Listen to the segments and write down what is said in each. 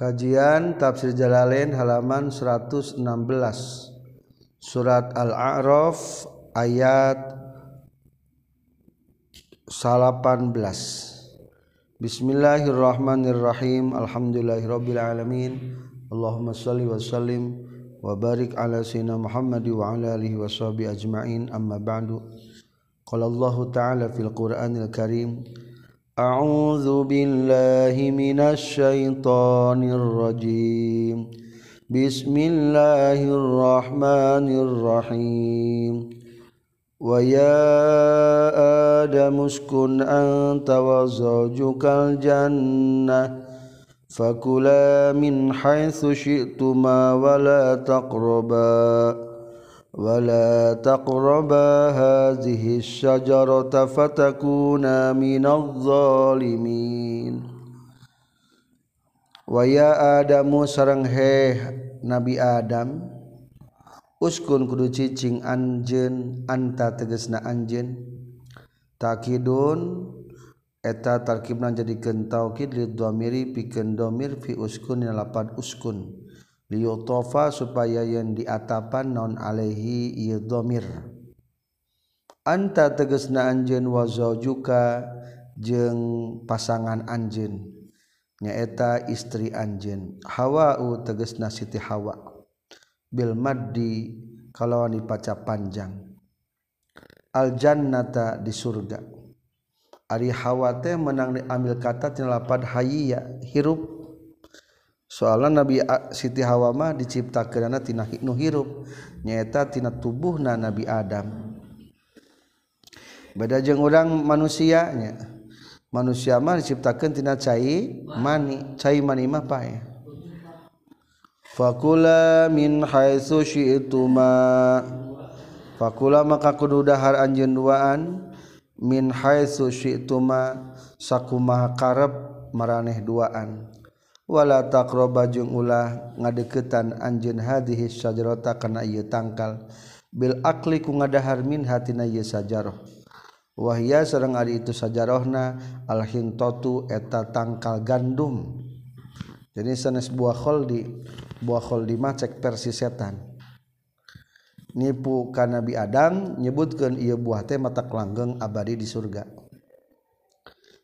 Kajian Tafsir Jalalain halaman 116 Surat Al-A'raf ayat 18 Bismillahirrahmanirrahim. Alhamdulillahirabbil alamin Allahumma shalli wa sallim wa barik ala sayyidina Muhammad wa ala alihi washabi ajmain. Amma ba'du. Qala Allah ta'ala fil Qur'anil Karim. أعوذ بالله من الشيطان الرجيم. بسم الله الرحمن الرحيم. ويا آدم اسكن أنت وزوجك الجنة فكلا من حيث شئتما ولا تقربا. ولا تقربا هذه الشجرة فتكونا من الظالمين Waya Adamu sareng heh Nabi Adam Uskun kudu cicing anjen anta tegesna anjen Takidun eta tarkibna jadi taukid li dhamiri pikeun dhamir fi uskun lapan uskun liyutofa supaya yang diatapan non alaihi ieu dhamir anta tegesna anjeun wa zaujuka jeung pasangan anjeun nyaeta istri anjeun. Hawa'u tegesna siti hawa. Bil maddi kalawan dipaca panjang. Al jannata di surga. Ari hawa teh menang diambil kata tina lapad hayya hirup soalnya Nabi Siti Hawama diciptakan tina nu hirup nyaeta tina tubuhna Nabi Adam. Beda jeng orang manusianya. Manusia mah diciptakan tina cai mani cai mani mah pae fakula min haitsu syi'tuma fakula maka kudu dahar anjeun duaan min haitsu syi'tuma sakumaha karep maraneh duaan. wala takroba jeung ulah ngadeketan anjeun hadhihi syajarata kana ieu tangkal. Bil akli ku ngadahar min hatina ieu sajarah wahya sareng ari itu sajarahna al hintatu eta tangkal gandum. Jadi sanes buah kholdi buah kholdi mah cek versi setan. Nipu ka Nabi Adam nyebutkeun ieu buah teh mata langgeng abadi di surga.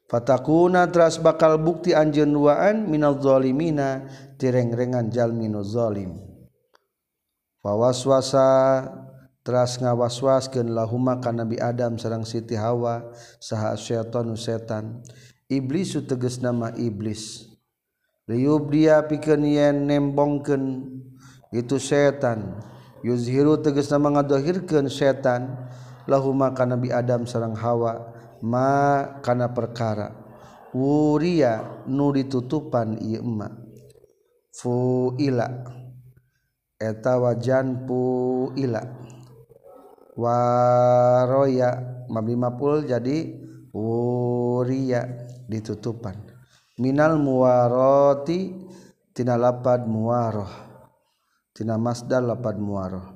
Fatakuna teras bakal bukti anjeun duaan minal zalimina direngrengan jalmi nu zalim. Fawaswasa teras ngawaswaskeun lahuma ka Nabi Adam sareng Siti Hawa saha syaitan setan. Iblis tegas nama iblis. Liub dia pikeun yen nembongkeun itu setan. Yuzhiru tegas nama ngadohirkeun setan lahuma ka Nabi Adam sareng Hawa makana perkara. Wuria nu ditutupan Imak fuila. Eta wajan puila. Waroya. Mabimapul jadi Wuria ditutupan. Minal muwaroti tina lapad muwaroh. Tina masdar lapad muwaroh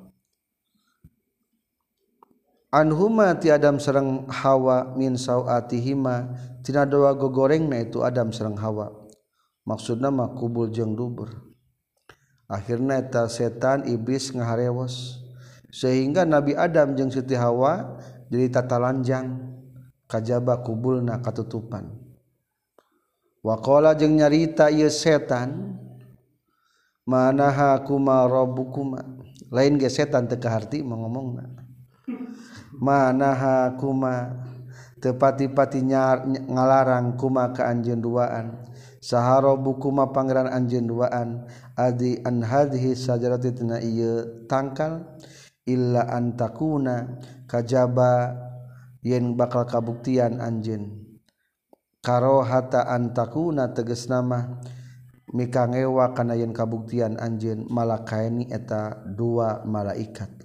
anhuma ti Adam serang hawa min sauatihima tina doa gogoreng na itu Adam serang hawa. Maksudna mah kubul jeung dubur. Akhirna eta setan iblis ngaharewos. Sehingga Nabi Adam jeung Siti Hawa jadi tata lanjang kajaba kubulna katutupan. Waqala jeung nyarita ieu setan manaha kuma rabbukuma? Lain ge setan teu kaharti manaha kuma tepati-pati ngalarang kuma ka anjeun duaan. Saharo bukuma pangeran anjeun duaan. Adi an hadhi sajarati tina ieu tangkal. Illa antakuna kajaba yen bakal kabuktian anjeun. Karohata antakuna teges nama. Mikangewa kana yen kabuktian anjeun. Malakaini eta dua malaikat.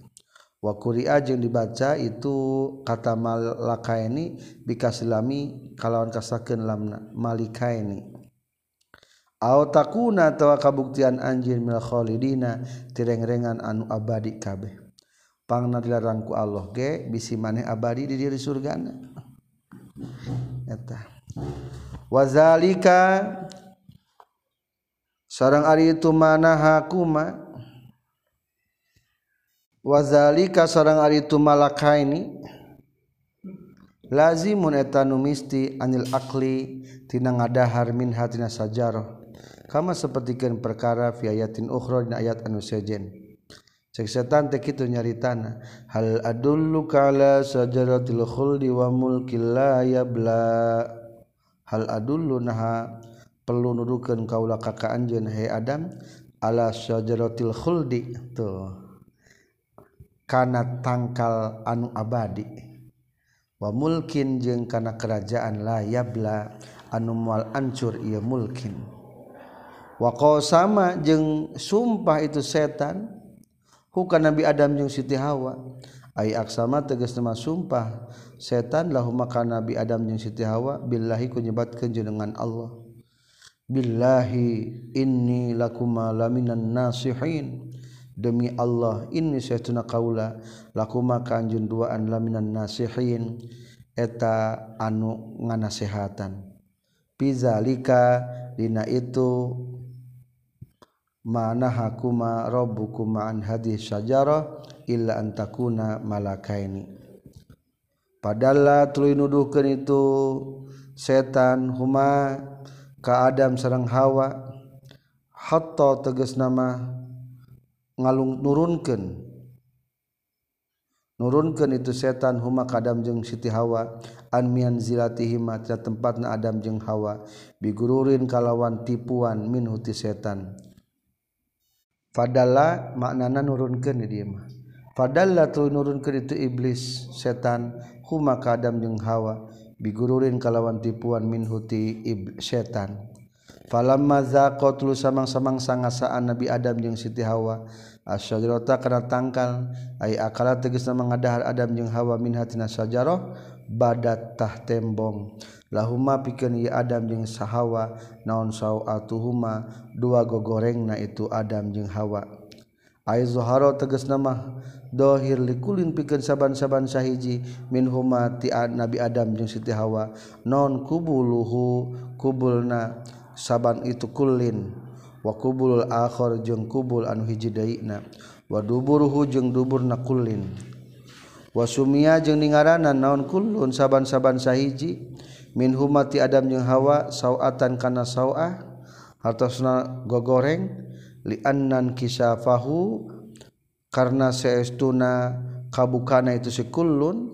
wakuria jeung dibaca itu kata malakaini bikasilami kalawan kasakeun lamna malikaini au takuna tawa kabuktian anjir mil khalidina tirengrengan anu abadi kabeh. Pangna dilarang ku Allah ge bisi maneh abadi di diri surgana. Eta. Wazalika sareng ari itu manaha kuma wazalika sarang ari itu malaka ini lazimun eta nu misti anil akli tina ngadahar min hatina sajarah kama sapertikeun perkara fi ayatin ukhra dina ayat anu sejen. Cek setan teh kitu nyaritana hal adullu kala sajaratil khuldi wa mulkil la yabla. Hal adullu naha perlu nuduhkeun kaula ka anjeun he Adam ala syajaratil khuldi. Tuh kana tangkal anu abadi. Wa mulkin jeung kana kerajaan la yabla anu moal ancur ieu mulkin. Wa qasama jeung sumpah itu setan hu kana nabi adam jeung siti hawa. Ay aksama tegas nama sumpah setan lahumma kana nabi adam jeung siti hawa billahi ku nyebatkeun jenengan Allah. Billahi inni lakuma laminan nasihin. Demi Allah ini saytuna kaula lakuma kanjun duaan laminan nasihin eta anu nganasehatan. Pizalika dina itu mana hakuma rabbukum an hadis syajarah illa antakuna malakaini. Padahal tuluy nuduhkeun itu setan huma ka Adam sareng Hawa hatta tegas nama ngalung nurunkan nurunkan itu setan huma kadam jeung Siti Hawa an mian zilatihima tina tempatna Adam jeung Hawa bigururin kalawan tipuan min huti setan. Fadalla maknana nurunkeun di dia mah. Fadalla tuluy nurunkeun itu iblis setan huma kadam jeung Hawa bigururin kalawan tipuan min huti setan. falamazaqatlu samang-samang sangasaan Nabi Adam jeung Siti Hawa asyajarata kana tangkal ay akala tegasna mangadahar Adam jeung Hawa min hatina sajarah badat tah tembong. Lahuma pikeun ieu Adam jeung sahawa naon sauatuhuma dua gogorengna itu Adam jeung Hawa. Ay zuhara tegasna mah dohir likulin pikeun saban-saban sahiji min huma ti Nabi Adam jeung Siti Hawa non kubuluhu kubulna saban itu kulin wakubul akhor jeung kubul anu hiji daina waduburuhu jeung dubur kullin. Wa wasumia jeung ningaranan naon kulun saban-saban sahiji. Min humati adam jeung hawa sawatan kana sawah hartosna gogoreng liannan kisafahu karena seestuna kabukana itu si kulun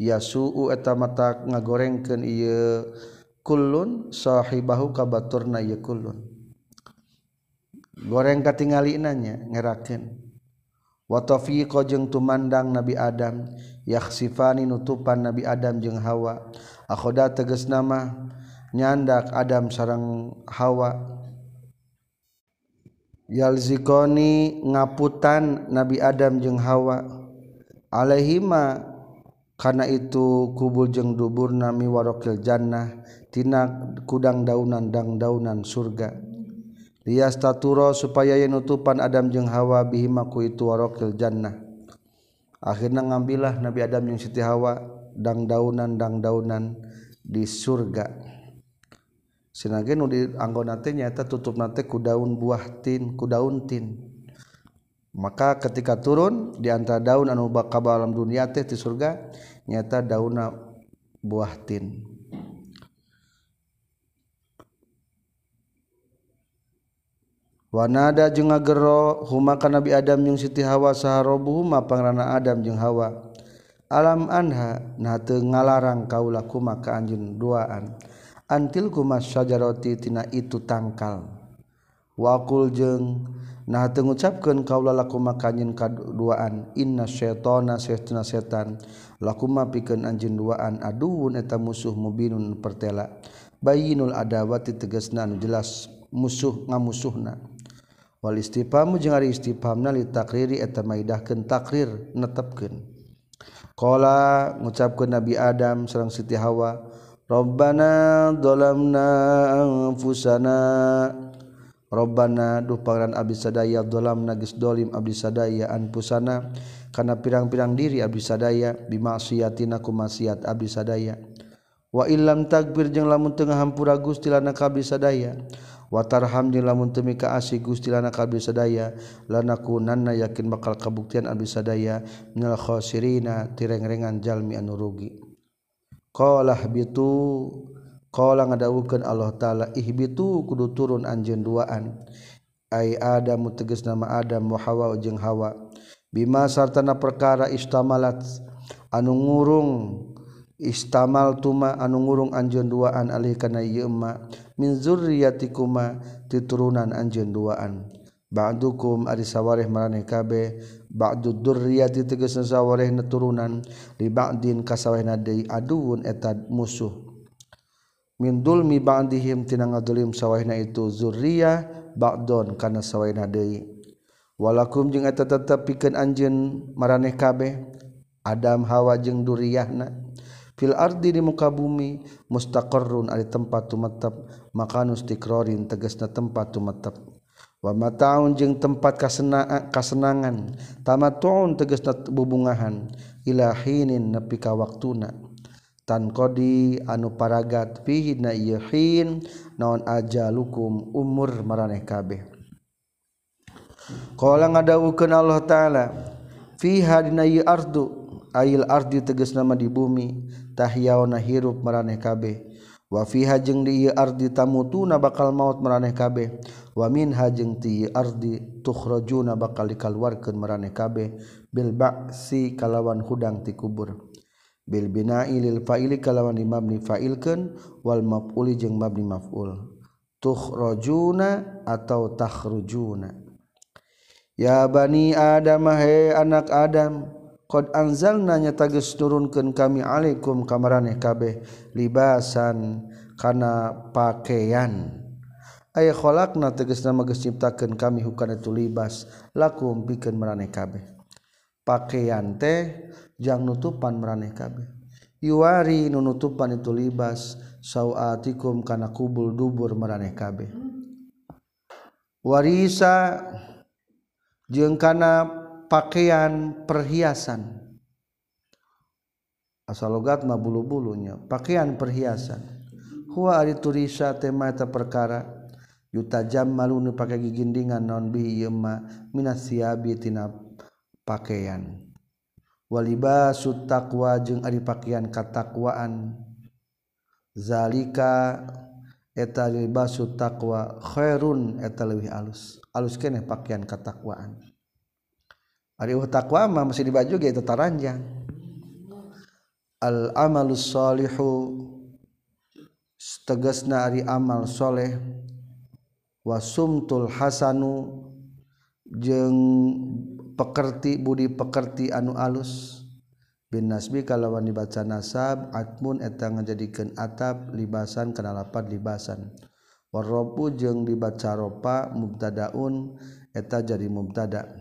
yasu'u eta mata ngagorengkeun ieu kulun sahibahu kabaturna ya kulun goreng katingali nanya ngerakeun. Wa tafiqa jeung tumandang Nabi Adam yakhsifani nutupan Nabi Adam jeung Hawa. Akhoda tegas nama nyandak Adam sarang Hawa. Yalzikoni ngaputan Nabi Adam jeung Hawa. Alaihima karena itu kubul jeung dubur nami warokil jannah tina kudang daunan dang daunan surga. Lias taturo supaya yen utupan Adam jeung Hawa bihima ku itu warokil jannah. Akhirna ngambilah Nabi Adam jeung Siti Hawa dang daunan dang daunan di surga. Sinagen di anggona teh nyaeta tutup nate ku daun buah tin ku daun tin. Maka ketika turun di antara daun anu bakal alam dunia teh di surga nyata dauna buah tin Wanada jeung ngagero huma ka Nabi Adam jeung Siti Hawa saharobuhuma pangrana Adam jeung Hawa. Alam anha nah teu ngalarang kaula kuma ka anjeun duaan. Antil kuma syajarati tina itu tangkal. Wakul jeung Nah mengucapkan kaulah laku makanyin kaduaan. Inna syetona setuna setan. Lakuma pikeun anjin duaan aduun eta musuh mubinun pertela. Bayinul adawati tegasna anu jelas musuh ngamusuhna. Wal istifamu jeung ari istifamna li takriri eta maidahkeun takrir netepkeun. Qala ngucapkeun nabi adam sareng siti hawa rabbana dhalamna anfusana. Robana duh pangeran abdi sadaya dolam nagis dolim abdi sadaya anpusana kana pirang-pirang diri abdi sadaya bimaksiatina ku maksiat abdi sadaya wa illam takbir jeung lamun teu ngahampura Gusti lana ka abdi sadaya wa tarham jeung lamun teu mika asih Gusti lana ka abdi sadaya lanakunanna yakin bakal kabuktian abdi sadaya minal khosirina tireng-rengan jalmi anu rugi. Qala bitu Qala ngadawukeun Allah taala ihbitu kudu turun anjeun duaan. Ai Adam tegas nama Adam wa Hawa jeung Hawa. Bima sartana perkara istamalat anu ngurung istamal tuma anu ngurung anjeun duaan alih kana ieu ma min zurriyatikuma titurunan anjeun duaan. Ba'dukum ari sawareh maraneh kabeh ba'du durriyati tegasna sawarehna turunan li ba'din kasawehna deui aduun eta musuh min dulmi ba'dihim tina ngadulim sawahna itu zurriyah ba'don kana sawahna deui. Walakum jeung eta tetep pikeun anjeun maraneh kabeh Adam Hawa jeung duriyahna. Fil ardi di muka bumi mustaqarrun ari tempat tumetep makanus tikrorin tegasna tempat tumetep. Wa mataun jeung tempat kasena kasenangan tamatun tegasna bubungahan ilahinin nepi ka waktuna. tan kodi anu paragat fihi na ieu hin ajalukum umur maraneh kabeh. Qala ngadawukeun Allah taala fiha dina ardu ayil ardi tegas nama di bumi tahyauna hirup maraneh kabeh. Wa fiha jeung di ieu ardi tamutuna bakal maut maraneh kabeh. Wa minha jeung ti ardi tukhrajuna bakal dikaluarkeun maraneh kabeh. Bil ba'si kalawan hudang ti kubur. bil bina'i lil fa'ili kalawan di mabni fa'ilkeun wal maf'uli jeung mabni maf'ul. Tukhrajuna atau takhrujuna. Ya bani adam he anak adam qad anzalna nya tageus nurunkeun kami alaikum kamaraneh kabeh libasan kana pakaian aya khalaqna tegasna geus ciptakeun kami hukana itu libas lakum pikeun maraneh kabeh. Pakaian teh jangan nutupan meraneh kabeh. Yuari nunutupan itu libas sawatikum karena kubul dubur meraneh kabeh. Warisa jengkana pakaian perhiasan. Asal logat mah bulu-bulunya pakaian perhiasan. Huwa ari turisa tema eta perkara yuta jam malunu pakai gigindingan non bi yema minas siabi tina pakaian waliba Sutakwa jeung Ari pakaian katakwaan. Zalika eta liba Sutakwa khairun eta leuwih alus. Alus keneh pakaian katakwaan. Ari takwama masih dibaju ge eta taranjang. Al amalus salihu tegasna ari amal soleh. Wasumtul hasanu jeng pekerti Budi pekerti anu alus. Bin nasbi kalawan dibaca nasab atmun eta ngajadikeun atap libasan kana lapan libasan warrobu jeung dibaca ropa mubtadaun eta jadi mubtada.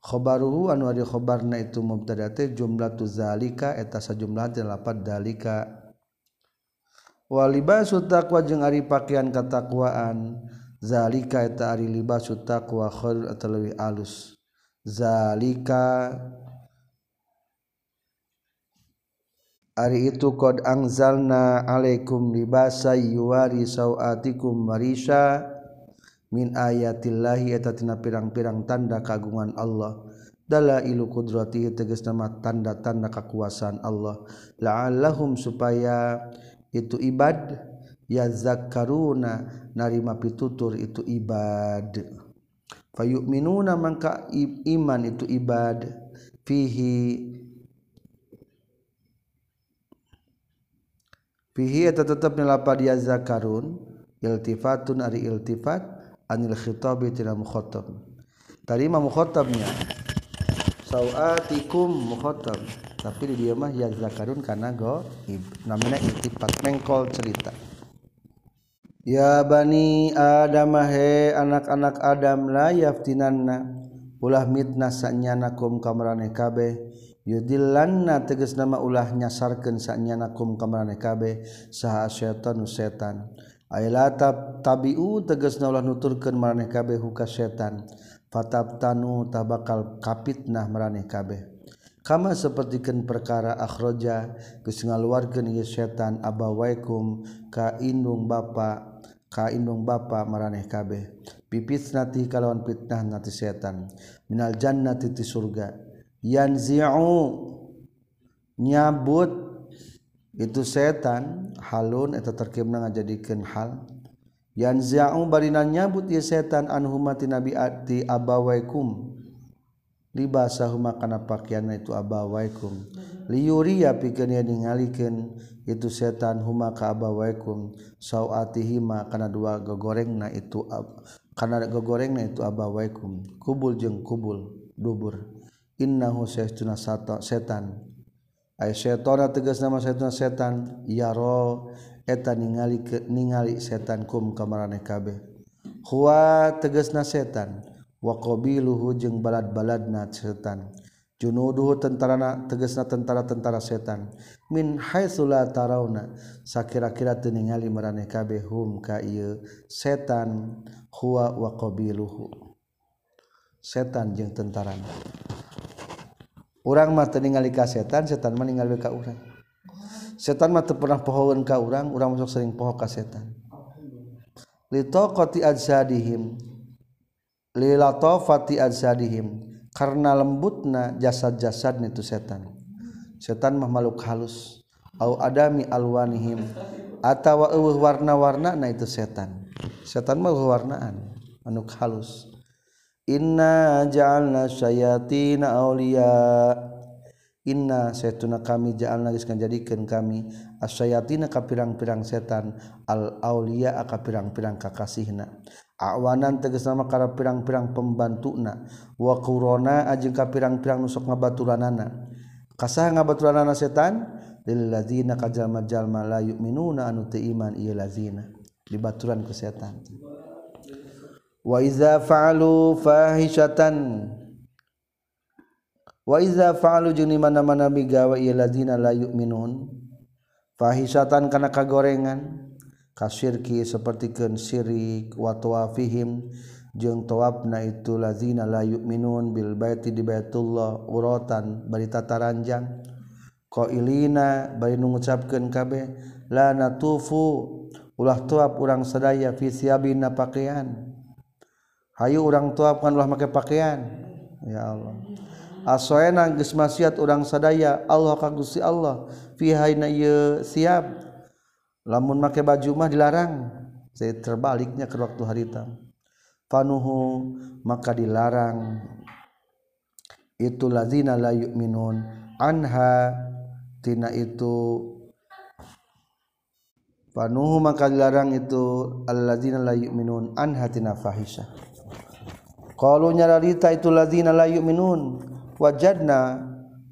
Khobaruhu anu ari khobarna itu mubtada teh jumlatu zalika eta sajumlah delapan dalika. Wa libasu taqwa jeung ari pakaian katakwaan. zalika eta ari libasu taqwa khair atau lebih alus. Zalika ari itu qad angzalna alaikum libasa yuwari sawatikum marisha min ayatillahi eta tina pirang-pirang tanda kagungan Allah. Dalailu qudratihi tegas nama tanda-tanda kekuasaan Allah. La'allahum supaya itu ibad yazakkaruna narima pitutur itu ibad. Fayu'minuna mangka iman itu ibad. Fihi fihi eta tetep nilapad ya zakarun. Iltifatun ari iltifat anil khitabi tina tadi mah mukhatabnya sawatikum mukhatab tapi di dia mah ya zakarun kana go namanya iltifat. Mengkol cerita Ya Bani Adam he anak-anak Adam la yaftinanna ulah mitnah sanyanakum kamaraneh kabeh. Yudillanna tegas nama ulah nyasarkeun sanyanakum kamaraneh kabeh. Saha syaitan setan. Ayla tab tabiu teges ulah nuturkeun maraneh kabeh huka setan. Fatab tanu tabakal kapitnah maraneh kabeh. Kama sepertikan perkara akhroja geus ngaluarkeun ieu setan abawaikum ka indung bapak kaindung bapa maraneh kabeh. Pipitnati kalawan fitnah nati setan. Minal jannati ti surga. Yanzi'u. Nyabut. Itu setan halun eta terkibna ngajadikeun hal. Yanzi'u barina nyabut ye setan anhumati nabi ati abawaikum. libasahuma kana pakaianna itu abawaikum. Liyuriya pikeun ningalikeun itu setan huma ka abawaikum. Sauatihima kana dua gogorengna itu kana gogorengna itu abawaikum. Kubul jeung kubul dubur. Innahu saytuna setan. Ay setona tegas nama saytuna setan yaro eta ningali ningali setan kum ka maraneh kabeh. Huwa tegasna setan. wa qabiluhu jeung balad-balad na setan. Junuduhu tentara tegesna tentara-tentara setan. Min haitsula tarawna sakira-kira teu ningali maraneh kabeh hum ka ieu setan. Huwa wa qabiluhu. Setan jeung tentarana. Urang mah teu ningali ka setan setan mah ningali ka urang. Setan mah teu pernah pohoeun ka urang urang masuk sering poho ka setan. Li taqati ajsadihim lilatofati ajsadihim karena lembutna jasad-jasad itu setan. Setan mah makhluk halus. Au adami alwanihim. Atawa eueuh warna-warna na itu setan. Setan mah warnaan. Anu halus. Inna ja'alna syayatina auliya inna setuna kami ja'alna geus jadikeun kami asyayatina ka pirang-pirang setan al-aulia aka pirang-pirang kakasihna. Awanan teges nama kala pirang-pirang pembantuna. Wa qurona ajeng ka pirang-pirang nusok ngabaturanana. Kasah ngabaturanana setan? Lil ladzina kajama jalma la yu'minuna anu teu iman ieu ladzina dibaturan ku setan. Wa iza fa'alu fahishatan. Wa iza fa'alu jeung mana-mana migawa ieu ladzina la yu'minun. fahisatan kana kagorengan. Kasirki sapertikeun sirik wa tawafihim. Jeung tawabna itu lazina la yu'minun bil baiti di Baitullah urotan bari tataranjang. Qailina bari nu ngucapkeun kabeh la natufu. Ulah tuap urang sadaya fi siabina pakaian hayu urang tuapkan ulah make pakaian ya Allah. asoena geus maksiat urang sadaya Allah ka Gusti Allah fi hayna siap. Lamun make baju mah dilarang saya terbaliknya ke waktu harita. Fanuhu maka dilarang. Itu lazina la yu'minun. Anha tina itu. Fanuhu maka dilarang itu allazina la yu'minun. Anha tina fahisha. Qalu nyararita itu lazina la yu'minun. wajadna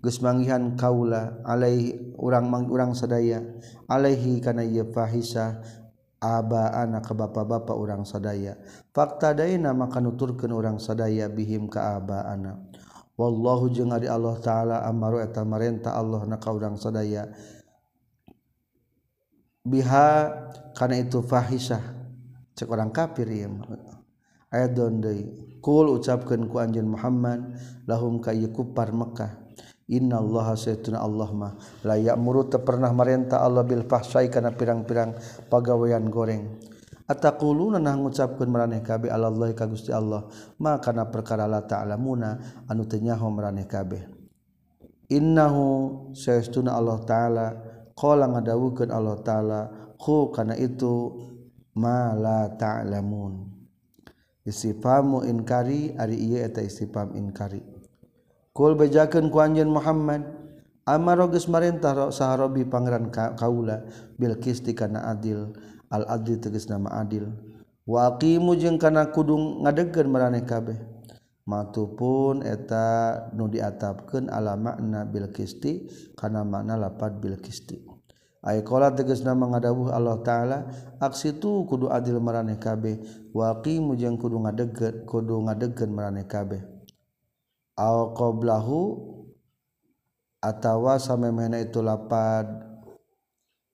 geus manggihan kaula alaihi urang urang sadaya alaihi kana ieu fahisa aba anak ke bapak-bapak urang sadaya. Fakta daina maka nuturkeun urang sadaya bihim ka aba anak. Wallahu jeung ari Allah taala amaru eta marenta Allah na ka urang sadaya. Biha kana itu fahisah. Cek orang kafir ieu ya. Ayat deui kul ucapkeun ku anjeun Muhammad lahum ka ieu Mekah. Inallah saytuna Allah mah. Layak murut pernah merentah Allah bil fahsai kana pirang-pirang pagawean goreng. Ataquluna nah ngucapkeun maraneh kabeh Allah ka Gusti Allah. Ma kana perkara la ta'lamuna anu teu nyaho maraneh kabeh. Innahu saytuna Allah taala qala ngadawukeun Allah taala khu kana itu ma la ta'lamun istifamu inkari ari ieu eta istifam inkari. Kul bejakeun ku anjen Muhammad amaro geus marentah saharobi pangeran kaula bil qisti kana adil al adli tegas nama adil. Waqimu jeng kana kudung ngadegkeun maraneh kabeh. Matu pun eta nu diatapkeun ala makna bil qisti kana makna lapat bil Aykola teges nama ngadabuh Allah ta'ala aksi itu kudu adil meraneh kabeh. Waki mujeng kudu ngadeget kudu ngadegen meraneh kabeh. Aw qoblahu atawa samemehna itu lapad.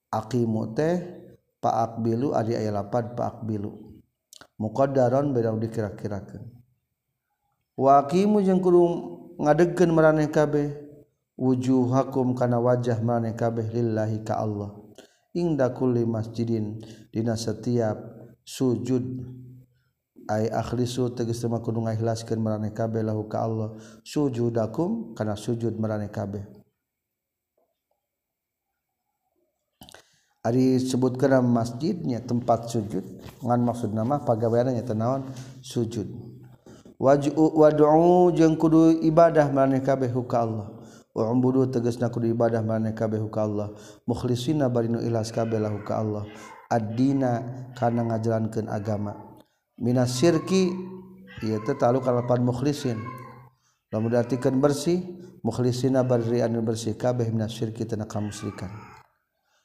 Aqimu teh paakbilu ari aya lapad paakbilu. Muqaddaron beda dikira-kirakeun waki mujeng kudu ngadegen meraneh kabeh. wujuhakum kana wajah mane kabeh lillahi ka Allah. Inda kulli masjidin dina setiap sujud. Ai akhlisu tegas sama kudu ngikhlaskeun marane kabeh lahu ka Allah. Sujudakum kana sujud marane kabeh. Ari sebutkan masjidnya tempat sujud. Ngan maksud nama pagawaiannya tenawan sujud. Waj'u wad'u jeung kudu ibadah mana kabeh Allah. budu teges naku ibadah maneh kabeh ka Allah. Mukhlisina barinu ilas kabeh lahu ka Allah. Ad-dina kana ngajalankeun agama. Minas syirki ieu teh kalapan mukhlisin. Lamun diartikeun bersih mukhlisina barri anu bersih kabeh minas syirki tina kamusyrikan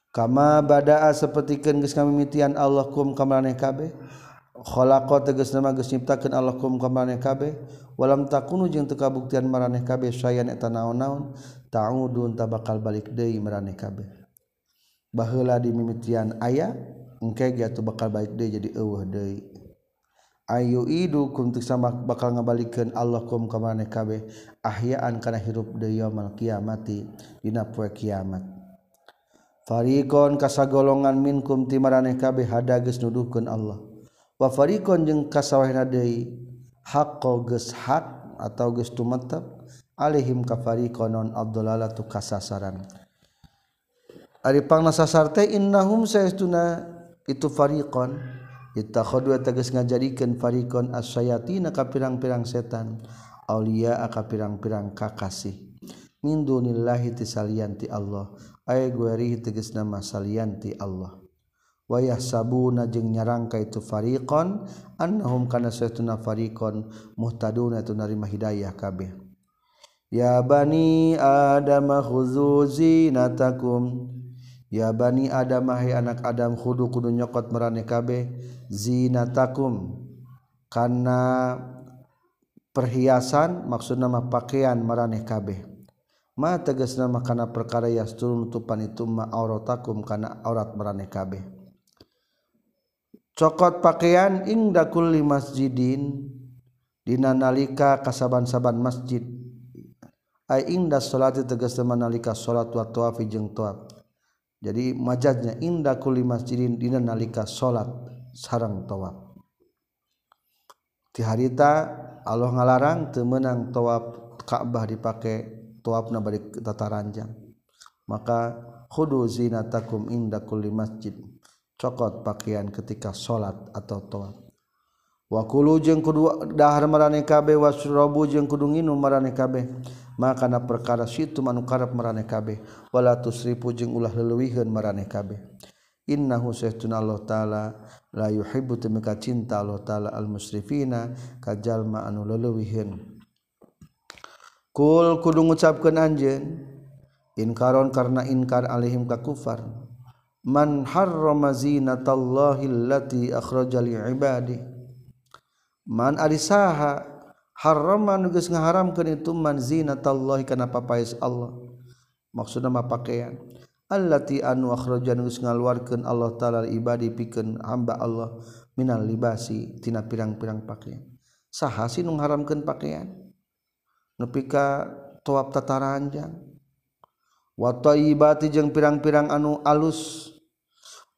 kama badaa sapertikeun geus kami mitian Allah kum kamaneh kabeh. kholako teges nama geus nyiptakeun Allah kum ka maraneh kabeh. Walam takunu jeung teu kabuktian maraneh kabeh sayan eta naon-naon ta'udun ta bakal balik deui maraneh kabeh. Baheula di mimitian aya engke ge atuh bakal balik deui jadi eueuh deui. Ayu idu kum teu sama bakal ngabalikeun Allah kum ka maraneh kabeh ahyaan kana hirup deui yaumul kiamati dina poe kiamat. Farikon kasagolongan minkum ti maraneh kabeh hada geus nuduhkeun Allah. wafarikon jeung kasawahna deui haqqo geus hak atau geus tumetep alaihim kafarikon non adlalatu kasasaran. Ari pangna sasar teh innahum saestuna itu fariqon. Ittakhadu tegas ngajadikeun fariqon asyayatina ka pirang-pirang setan aulia ka pirang-pirang kakasih. Min dunillahi tisalianti Allah. Ay guerihi tegas nama salianti Allah. wayah sabuna jeung nyarangka itu an annahum kana saytuna fariqon muhtaduna itu narima hidayah kabeh. Ya bani adam khuzu zinatakum. Ya bani adam hai anak adam khudu kudu nyokot marane kabeh. Zinatakum. Kana perhiasan maksud nama pakaian marane kabeh. Ma tegas nama kana perkara yasturun tupan itu ma auratakum kana aurat marane kabeh cokot pakaian ingda kulli masjidin dina nalika kasaban-saban masjid. Ay ingda salati tegas nalika salat wa tawaf jeung tawaf jadi majaznya inda kulli masjidin dina nalika salat sareng tawaf ti harita Allah ngalarang teu meunang tawaf Ka'bah dipake tawafna bari tataranjang. Maka khudu zinatakum inda kulli masjid cokot pakaian ketika salat atau tawaf wa kulu jeung kudu dahar marane kabeh wasrabu jeung kudu nginum marane kabeh. Maka na perkara situ manu karep marane kabeh. Wala tusrifu jeung ulah leuwihkeun marane kabeh. Innahu sayyiduna Allah taala la yuhibbu tamika cinta Allah taala al musrifina kajalma anu leuwihkeun kudu gucapkan anj inkaron karena inkar alihim ka kufar man harrama zinatallahi allati akhraja li ibadi. Man ari saha harrama nu geus ngaharamkeun itu man zinatallahi kana papaes Allah. Maksudna mah pakaian. Allati anu akhraja geus ngaluarkeun Allah taala ibadi pikeun hamba Allah minal libasi tina pirang-pirang pakaian. Saha sih nu ngaharamkeun pakaian? Nepi ka toap tataranjang wa thayyibati jeung pirang-pirang anu alus.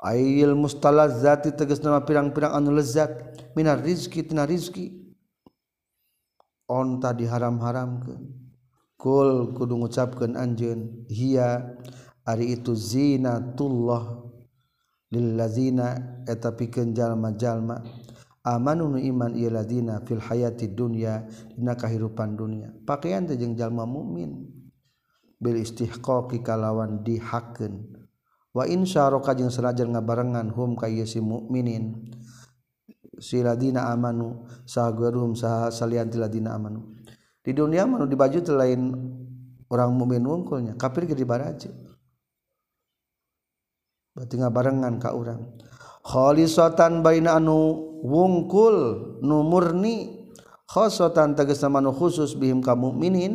Ail mustalazzati tegas nama pirang-pirang anu lezat minar rizki tina rizki. Onta diharam-haramkeun. Kul kudu ngucapkan anjeun hia ari itu zinatullah lil lazina eta pikeun jalma-jalma. Amanu iman iladina fil hayati dunya dina kahirupan dunia. Pakaian teh jeung jalma mukmin bil istihqaqi kalawan dihakeun. Wa insyaraka jeung sanajan ngabarengan hum ka si mukminin siladina amanu sahagurum saha salian tiladina amanu. Di dunia manu di baju lain orang mukmin wungkulnya kafir ge dibaraje. Berarti ngabarengan ka urang. Khalisatan baina anu wungkul numurni khosotan tegas nama nu khusus bihim kamu mukminin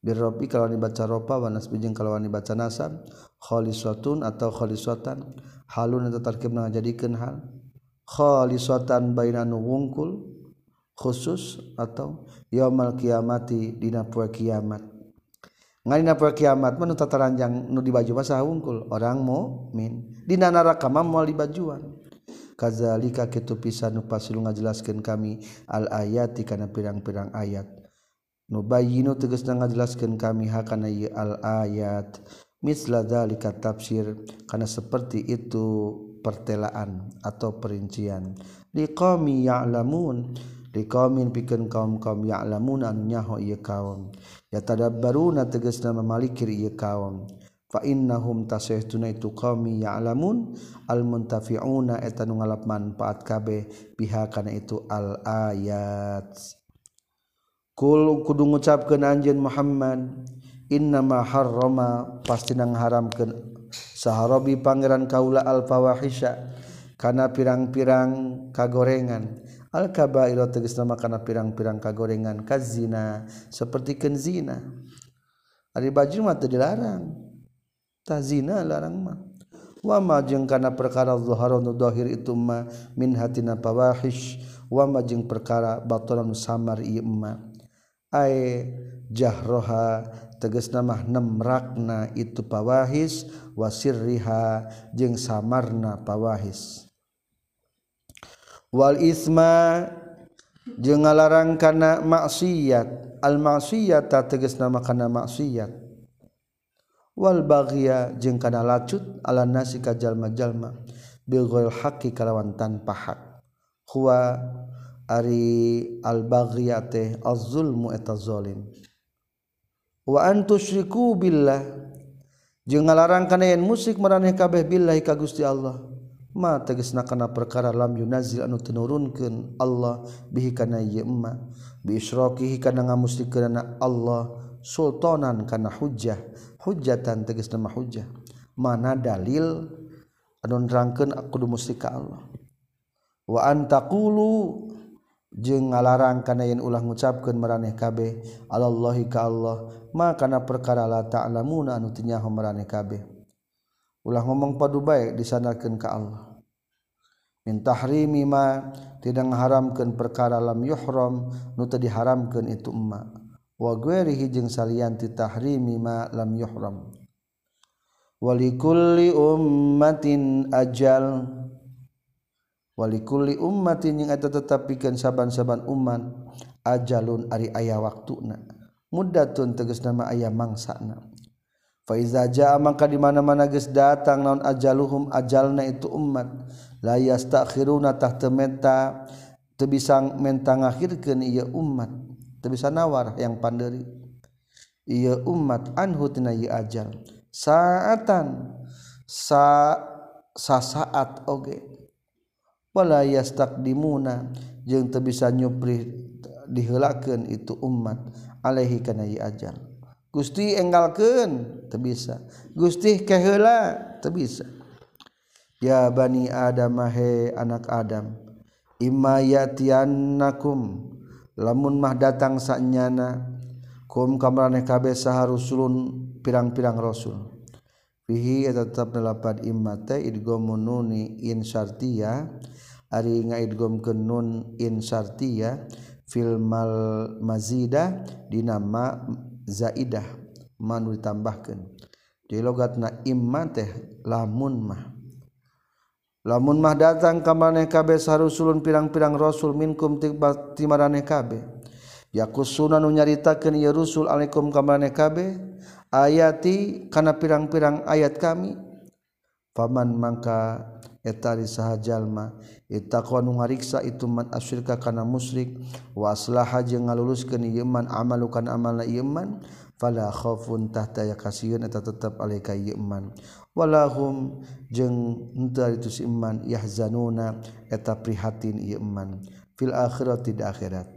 birrobi kalau dibaca ropa wanas bijeng kalau dibaca nasab kholisatun atau kholisatan halun eta tarkibna jadikeun hal. Kholisatan baina nu wungkul khusus atau yaumal kiamati dina poe kiamat. Ngalina poe kiamat mah nu tataranjang nu di baju wungkul. Orang mukmin dina neraka mah moal dibajuan. Kazalika kitu pisan nu pasilu ngajelaskeun kami al ayati kana pirang-pirang ayat. Nubayinu tegasna ngajelaskeun kami hakana ieu al ayat. Misla dzalika tafsir kana seperti itu pertelaan atau perincian. Liqaumi ya'lamun liqaumin pikeun kaum-kaum ya'lamun anu nyaho ieu kaum. Ya tadabbaruna tegasna mamalikir ieu kaum. Innahum tasuna itu qaumi ya'lamun al muntafi'una eta nu ngalap manfaat kabeh pihak kana itu al ayat kul kudu ngucapkeun anjeun Muhammad innama harrama pasti nang haramkeun saharobi pangeran kaula al fawahisha kana pirang-pirang kagorengan. Al kabair tegas nama kana pirang-pirang kagorengan kazina seperti kenzina ari bajir mah teu dilarang tazina larang mah. Wama jeung kana perkara zuhara nu zahir itu mah min hatina fawahish wama jeung perkara batalan samar ieu mah. Ae jahroha teges nama nemrakna itu pawahis wasirriha jeung samarna pawahis. Wal isma jeung ngalarang kana maksiat. Al maksiat teges nama kana maksiat. Wal baghia jeung kana lacut ala nasi ka jalma-jalma. Bil haqi kalawan tanpa hak. Huwa ari al baghyate az-zulmu eta zalim. wa antusyriku billah. Jeung ngalarang kana yen musik maraneh kabeh billahi ka Gusti Allah. Ma tegasna kana perkara lam yunazil anu tinurunkeun Allah bihi kana ieu emma. Bi isyrakihi kana ngamusrikeunna Allah sultanan kana hujjah. Hujjatan tegasna mah hujjah. Mana dalil anu nerangkeun kudu musrik ka Allah? Wa antaqulu jeung ngalarang kana yen ulah ngucapkeun maraneh kabeh alallahi ka Allah ma kana perkara la ta'lamuna anu teu nyaho maraneh kabeh. Ulah ngomong padu bae disandarkeun ka Allah. Min tahrimi ma tidak ngaharamkeun perkara lam yuhram nu teu diharamkeun itu emma. Wa ghairihi jeung salian ti tahrimi ma lam yuhram. Walikulli ummatin ajal walikulli ummatin yang eta tetap saban-saban uman ajalun ari ayah waktuna. Muddatun tegas nama ayah mangsana. Faiza jaa mangka di mana-mana geus datang naon ajaluhum ajalna itu umat. La yastakhiruna tah teu mentang teu bisa menta ngakhirkeun ieu umat teu bisa nawar yang pandiri ieu umat anhu tina ajal. Saatan sa sasaat oge. okay. wala yastaqdimuna jeung teu bisa nyupri diheulakeun itu umat alaihi kana ajal. Gusti enggalkeun teu bisa. Gusti kaheula teu bisa. Ya bani adam he anak adam imma yatiannakum lamun mah datang sanyana kum kamarane kabeh saharusulun pirang-pirang rasul. Fihi tetap nelapan imma teh idgomununi in syartiyah ari ngaidgomkeun nun insartia fil mal mazidah dina ma zaidah manu ditambahkeun. Di logatna imma teh lamun mah. Lamun mah datang ka maneh kabeh sarusulun pirang-pirang rasul minkum ti maraneh kabeh. Yakusuna nu nyaritakeun ieu rusul alaikum ka maneh kabeh ayati kana pirang-pirang ayat kami. Faman mangka etari saha jalma. Ittaqwa nu ngariksa itu man asyirka kana musyrik. Wa aslaha jeung ngaluluskeun ieu man amalukan amalna ieu man fala khaufun tahta yakasieun eta tetep alaika ieu man. Walahum jeung henteu itu si iman yahzanuna eta prihatin ieu man. Fil akhirati di akhirat.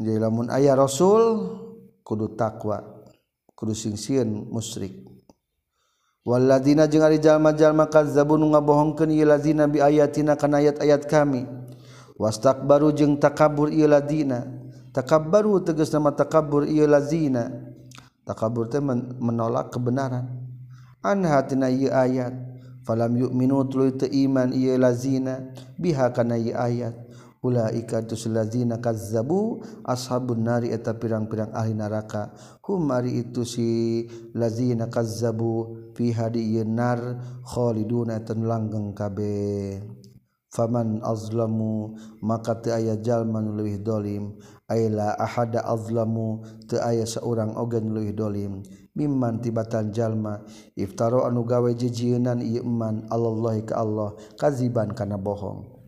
Jadi lamun aya rasul kudu takwa kudu singsieun musyrik. Waladina jeung arijallma-jalma kadzabun ngabohongkeun ieu ladzina bi ayatina kana ayat-ayat kami. Wastakbaru jeung takabur ieu ladzina. Takabbaru tegas nama takabur ieu ladzina. Takabur teh menolak kebenaran. An hatina ieu ayat. Falam yu'minu tuluy teu iman ieu ladzina biha kana ieu ayat. Ula ikatusllazina kazzabu ashabun nari eta pirang-pirang ahli neraka. Humari itu si lazina kazzabu fi hadi yenar khaliduna eta langgeng kabeh. Faman azlamu maka teu aya jalma nu leuwih dolim. Aila ahada azlamu teu aya saurang oge nu leuwih dolim. Mimman tibatan jalma iftaro anu gawe jijieunan ieu iman Allah ka Allah kaziban kana bohong.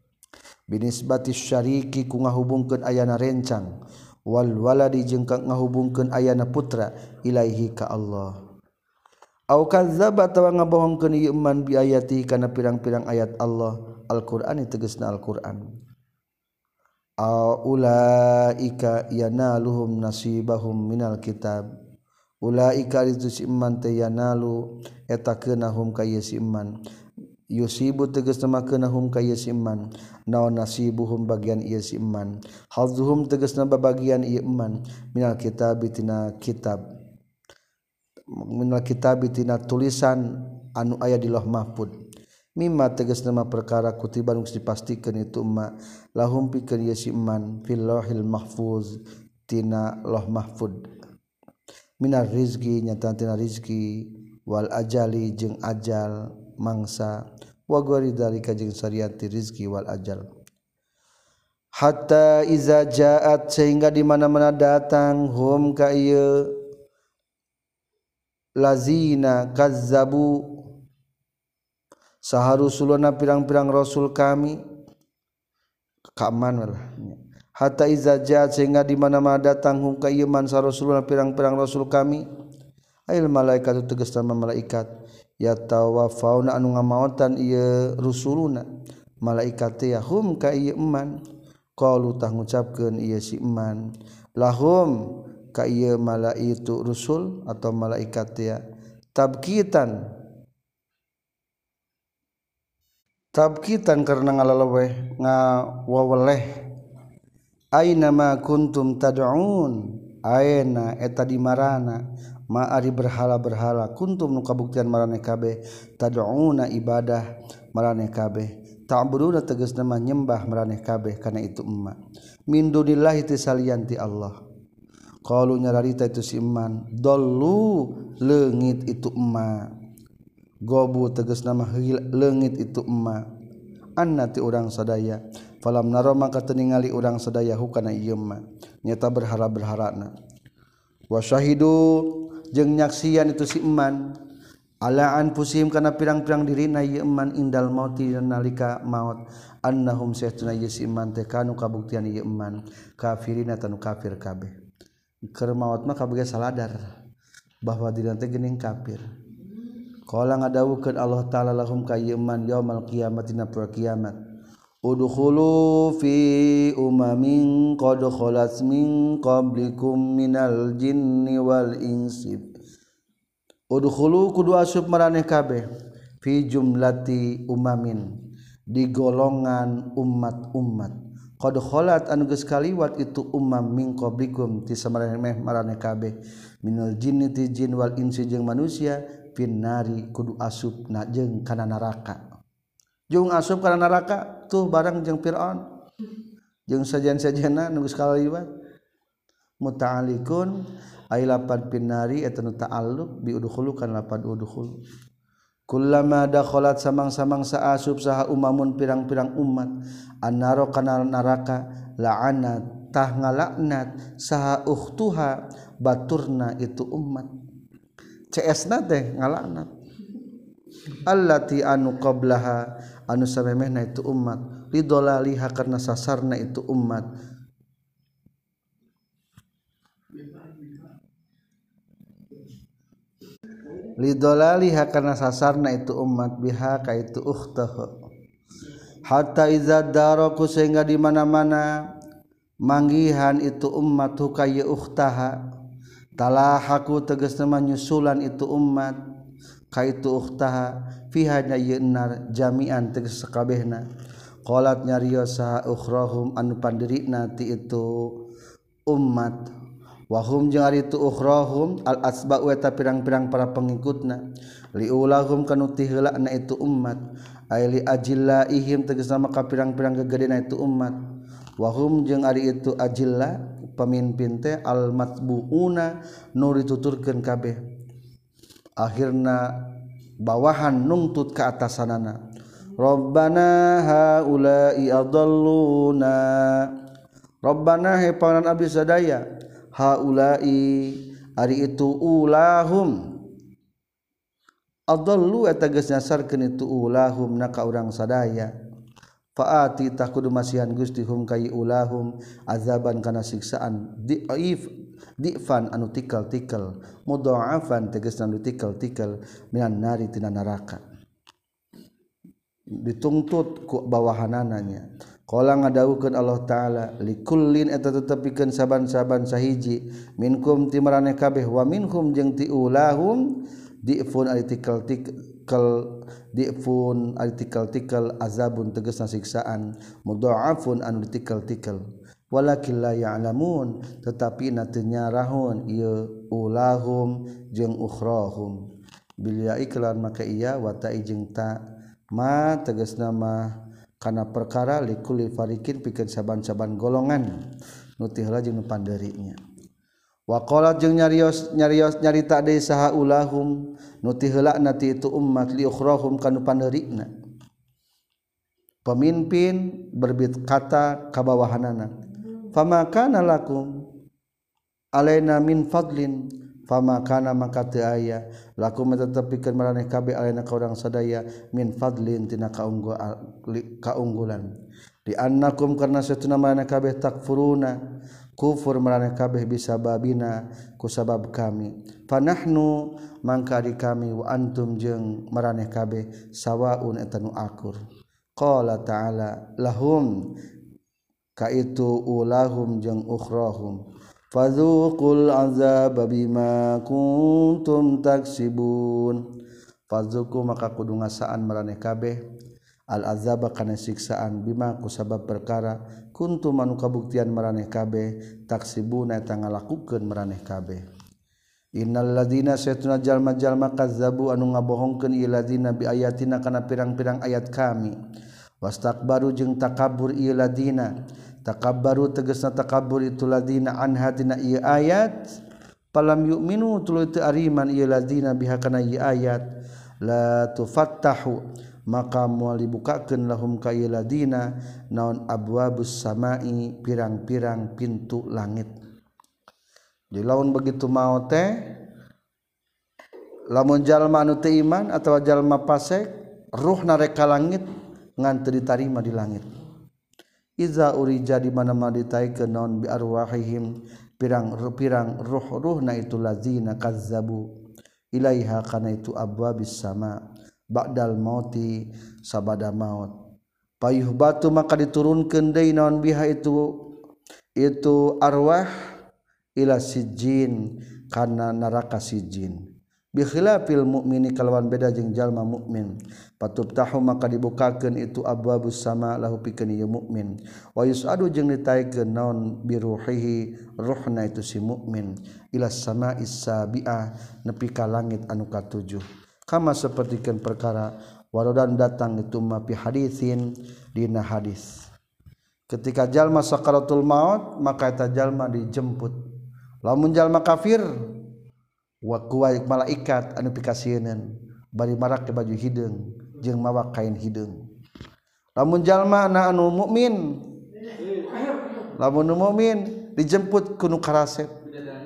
binisbati syariki ku ngahubungkeun ayana rencang. Wal waladi jeung ka ngahubungkeun ayana putra ilaihi ka Allah. Au kadzdzaba tawa ngabohongkeun ieu man biayati kana pirang-pirang ayat Allah. Al-Qur'an tegasna Al-Qur'an. Ulaika yanaluhum nasibahum minal kitab. Ulaika itu si iman teh yanalu eta keunahum ka ieu si iman. yusibu teges namakeunahum ka ieu si iman naon nasibuhum bagian ieu si iman hazzuhum nama babagian ieu iman minal kitab tina kitab. Minal kitab tina tulisan anu aya di loh mahfud. Mimma tegas nama perkara kutiban harus dipastikan itu ma lahum pikeun ieu si iman fil lauhil mahfuz tina loh mahfud. Minar rizki nyata tina rizki wal ajali jeung ajal. mangsa. Wagori dari kajjeng syariati Rizki Wal ajal. Hatta iza jaat sehingga di mana mana datang hum ka lazina kazzabu. Saharusuluna pirang-pirang rasul kami. Kaman lah hatta iza jaat sehingga di mana mana datang hum ka ieu man saharusuluna pirang-pirang rasul kami. Ail malaikat tegas sama malaikat. ya tawa fauna anu ngamaotan ieu rusuluna. Malaikat ya hum ka ieu iman qalu tah ngucapkeun ieu si iman lahum ka ieu malaitu rusul atau malaikat ya tabkitan. Tabkitan karena ngalaleweh ngawaweleh aina ma kuntum tad'un? Aina eta di marana. Ari berhala-berhala kuntum nu kabuktian marane kabeh tad'una ibadah marane kabeh ta'buduna tegas nama nyembah marane kabeh kana itu emma. Min dunillahi tisalianti Allah. Qalu nyararita itu si iman dollu leungit itu emma. Gobu teges nama legit itu emma. Anti orang sadaya. Falam naro maka teningali orang sedaya hukana nyata berharap berharapna wasyahhidu jeung nyaksian itu iman alaan pusim kana pirang-pirang diri naman indal mauti dan nalika maut. Annahum seman tekanu kabuktian yeman kafirina tanu kafir kabeh. Keur maut mah kabeh saladar bahwa dina teh geuning kafir. Qala ngadawukeun Allah taala lahum ka yeman yaumal qiyamati na kiamat. Udkhulu fi umamin qad khalat min qablikum minal jinni wal insi. Udkhulu kudu asub maraneh kabeh fi jumlati umamin di golongan umat-umat. Qad khalat anu geus kaliwat itu umam min qablikum ti samaraneh maraneh kabeh. Minal jinni ti jin wal insi jeung manusia finnari kudu asub na jeung kana neraka jung asup karena neraka tuh barang jeung Firaun. Jeung sajian-sajana nu geus kaliwat muta'alikun ay lapad pinari eta nu ta'alluq bi udkhulukan lapad udkhul kullama dakhalat samang-samang saasub saha umamun pirang-pirang umat annaro kana neraka la'anat tah ngalaknat saha ukhtuha baturna itu umat. CS teh ngalaknat. Allati anu qablaha anu samemehna itu umat. Lidolaliha karena sasarna itu umat. Lidolaliha karena sasarna itu umat. Biha ka itu ukhtahu hatta iza daraku sehingga di mana-mana manggihan itu umat hukaya ukhtaha. Talahhaku teges menyusulan itu umat kaitu uhtaha fiha yenar jami'an tegas sakabehna. Qalat nyariyo ukhrahum anu pandirina ti itu umat wahum jeung ari itu ukhrahum al asba wa pirang-pirang para pengikutna. Liulahum kanuti tiheula na itu umat aili ajilla ihim tegas nama ka pirang-pirang gegedena itu umat wahum jeung ari itu ajilla pemimpin teh al matbuuna nu dituturkeun kabeh. akhirnya bawahan nungtut ke atas sanana Rabbana haulai adalluna. Rabbana he pangaran abdi sadaya haulai ari itu ulahum. Adallu eta geus nyasarkeun itu ulahum na ka urang sadaya. Faati takudu masihan Gusti hum kai ulahum azaban kana siksaan diif. difan anu tikel-tikel mudhaafan tegas anu tikel-tikel minan nari tina neraka dituntut ku bawahanananya. Qala ngadawukeun Allah taala likullin eta tetepikeun saban-saban sahiji minkum ti maraneh kabeh wa minhum jeung ti ulahum difun artikal tikel difun artikel tikel azabun tegasna siksaan mudhaafun anu tikel-tikel walakin la ya'lamun tetapi natenya rahun ieu ulahum jeung ukhrahum. Bil ya'i maka iya wa ta'i jeung ta ma tegasna mah kana perkara likuli farikin pikeun saban-saban golongan. Nutihla jeung nu panderinya wa qala jeung nyarios nyarios nyarita deui saha ulahum nutihla nati itu ummat li ukhrahum kana panderina pemimpin berbit kata kabawahanana fama kana lakum alaina min fadlin. Famakana maka teu aya lakum tetepikeun maraneh kabeh alaina ka urang sadaya min fadlin tina kaunggulan. Di annakum karna satuna maraneh kabeh takfuruna kufur maraneh kabeh bisa babina ku sabab kami panahnu mangka di kami wa antum jeung maraneh kabeh sawaun eta nu akur. Qala ta'ala lahum kaitu ulahum jeung ukhrahum. Fadzuqul azab bima kuntum taksibun. Fadzuqu maka kudu ngasaan maraneh kabeh. Al azaba kana siksaan bima kusabab perkara. Kuntum anu kabuktian maraneh kabeh. Taksibuna eta ngalakukeun maraneh kabeh. Innal ladina saytuna jalma-jalma kazzabu anu ngabohongkeun iladina bi ayatina kana pirang-pirang ayat kami. Wastakbaru jeung takabur ieu ladina. takabbaru tegesna takabur itu ladina an hadina ieu ayat. Palam yu'minu tuluy teu ariman ieu ladina biha kana ieu ayat. La tufattahu. Maka moal dibukakeun lahum ka ieu ladina. Naon abwabus samai pirang-pirang pintu langit. Di laun begitu mau teh lamun jalma anu teu iman atawa jalma pasek ruh nareka langit ngan teu ditarima di langit. Iza urija di mana-mana ditaikeun naon bi arwahihim pirang-pirang ruh-ruhna itu lazina kazzabu. Ilaiha kana itu abwabis sama. Ba'dal mauti sabada maut. Payuh batu maka diturunkeun deui naon biha itu itu arwah ila sijin kana neraka sijin bi khilafil mukmini kalawan beda jeung jalma mukmin tahu maka dibukakeun itu abwabus sama lahu pikeun ieu mukmin wa yusadu jeung ditaikeun naon biruhihi ruhna itu si mukmin ila sama'is sabi'ah nepi ka langit anu katujuh sama sepertikan perkara warodan datang itu mapi hadisin dina hadis. Ketika jalma sakaratul maut maka eta jalma dijemput. Lamun jalma kafir wakwa malaikat anu pikasienan bari marak ke baju hideung jeung mawa kain hideung lamun jalma na anu mukmin lamun nu mukmin dijemput kunu karaset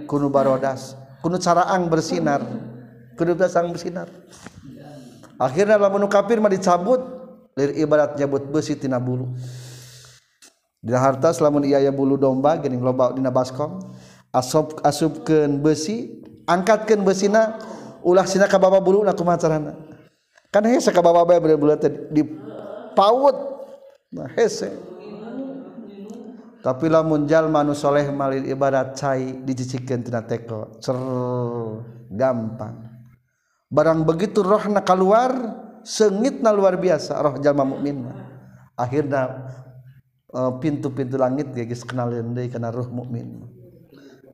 kunu barodas kunu caraang bersinar kunu sang bersinar. Akhirnya lamun kafir mah dicabut lir ibarat nyabut besi tina bulu. Dina harta lamun iya ya bulu domba geuning loba dina baskom asup asupkeun besi angkatkan besina ulah sina ka baba bulu na kumacarana. Kan hese ka baba bae bulu di paut. Nah hese. Tapi lamun jalma nu soleh malil ibarat cai dicicikeun tina teko cer gampang. Barang begitu rohna keluar sengitna luar biasa roh jalma mukmin akhirnya eh, pintu-pintu langit geus kenalin deui kana roh mukmin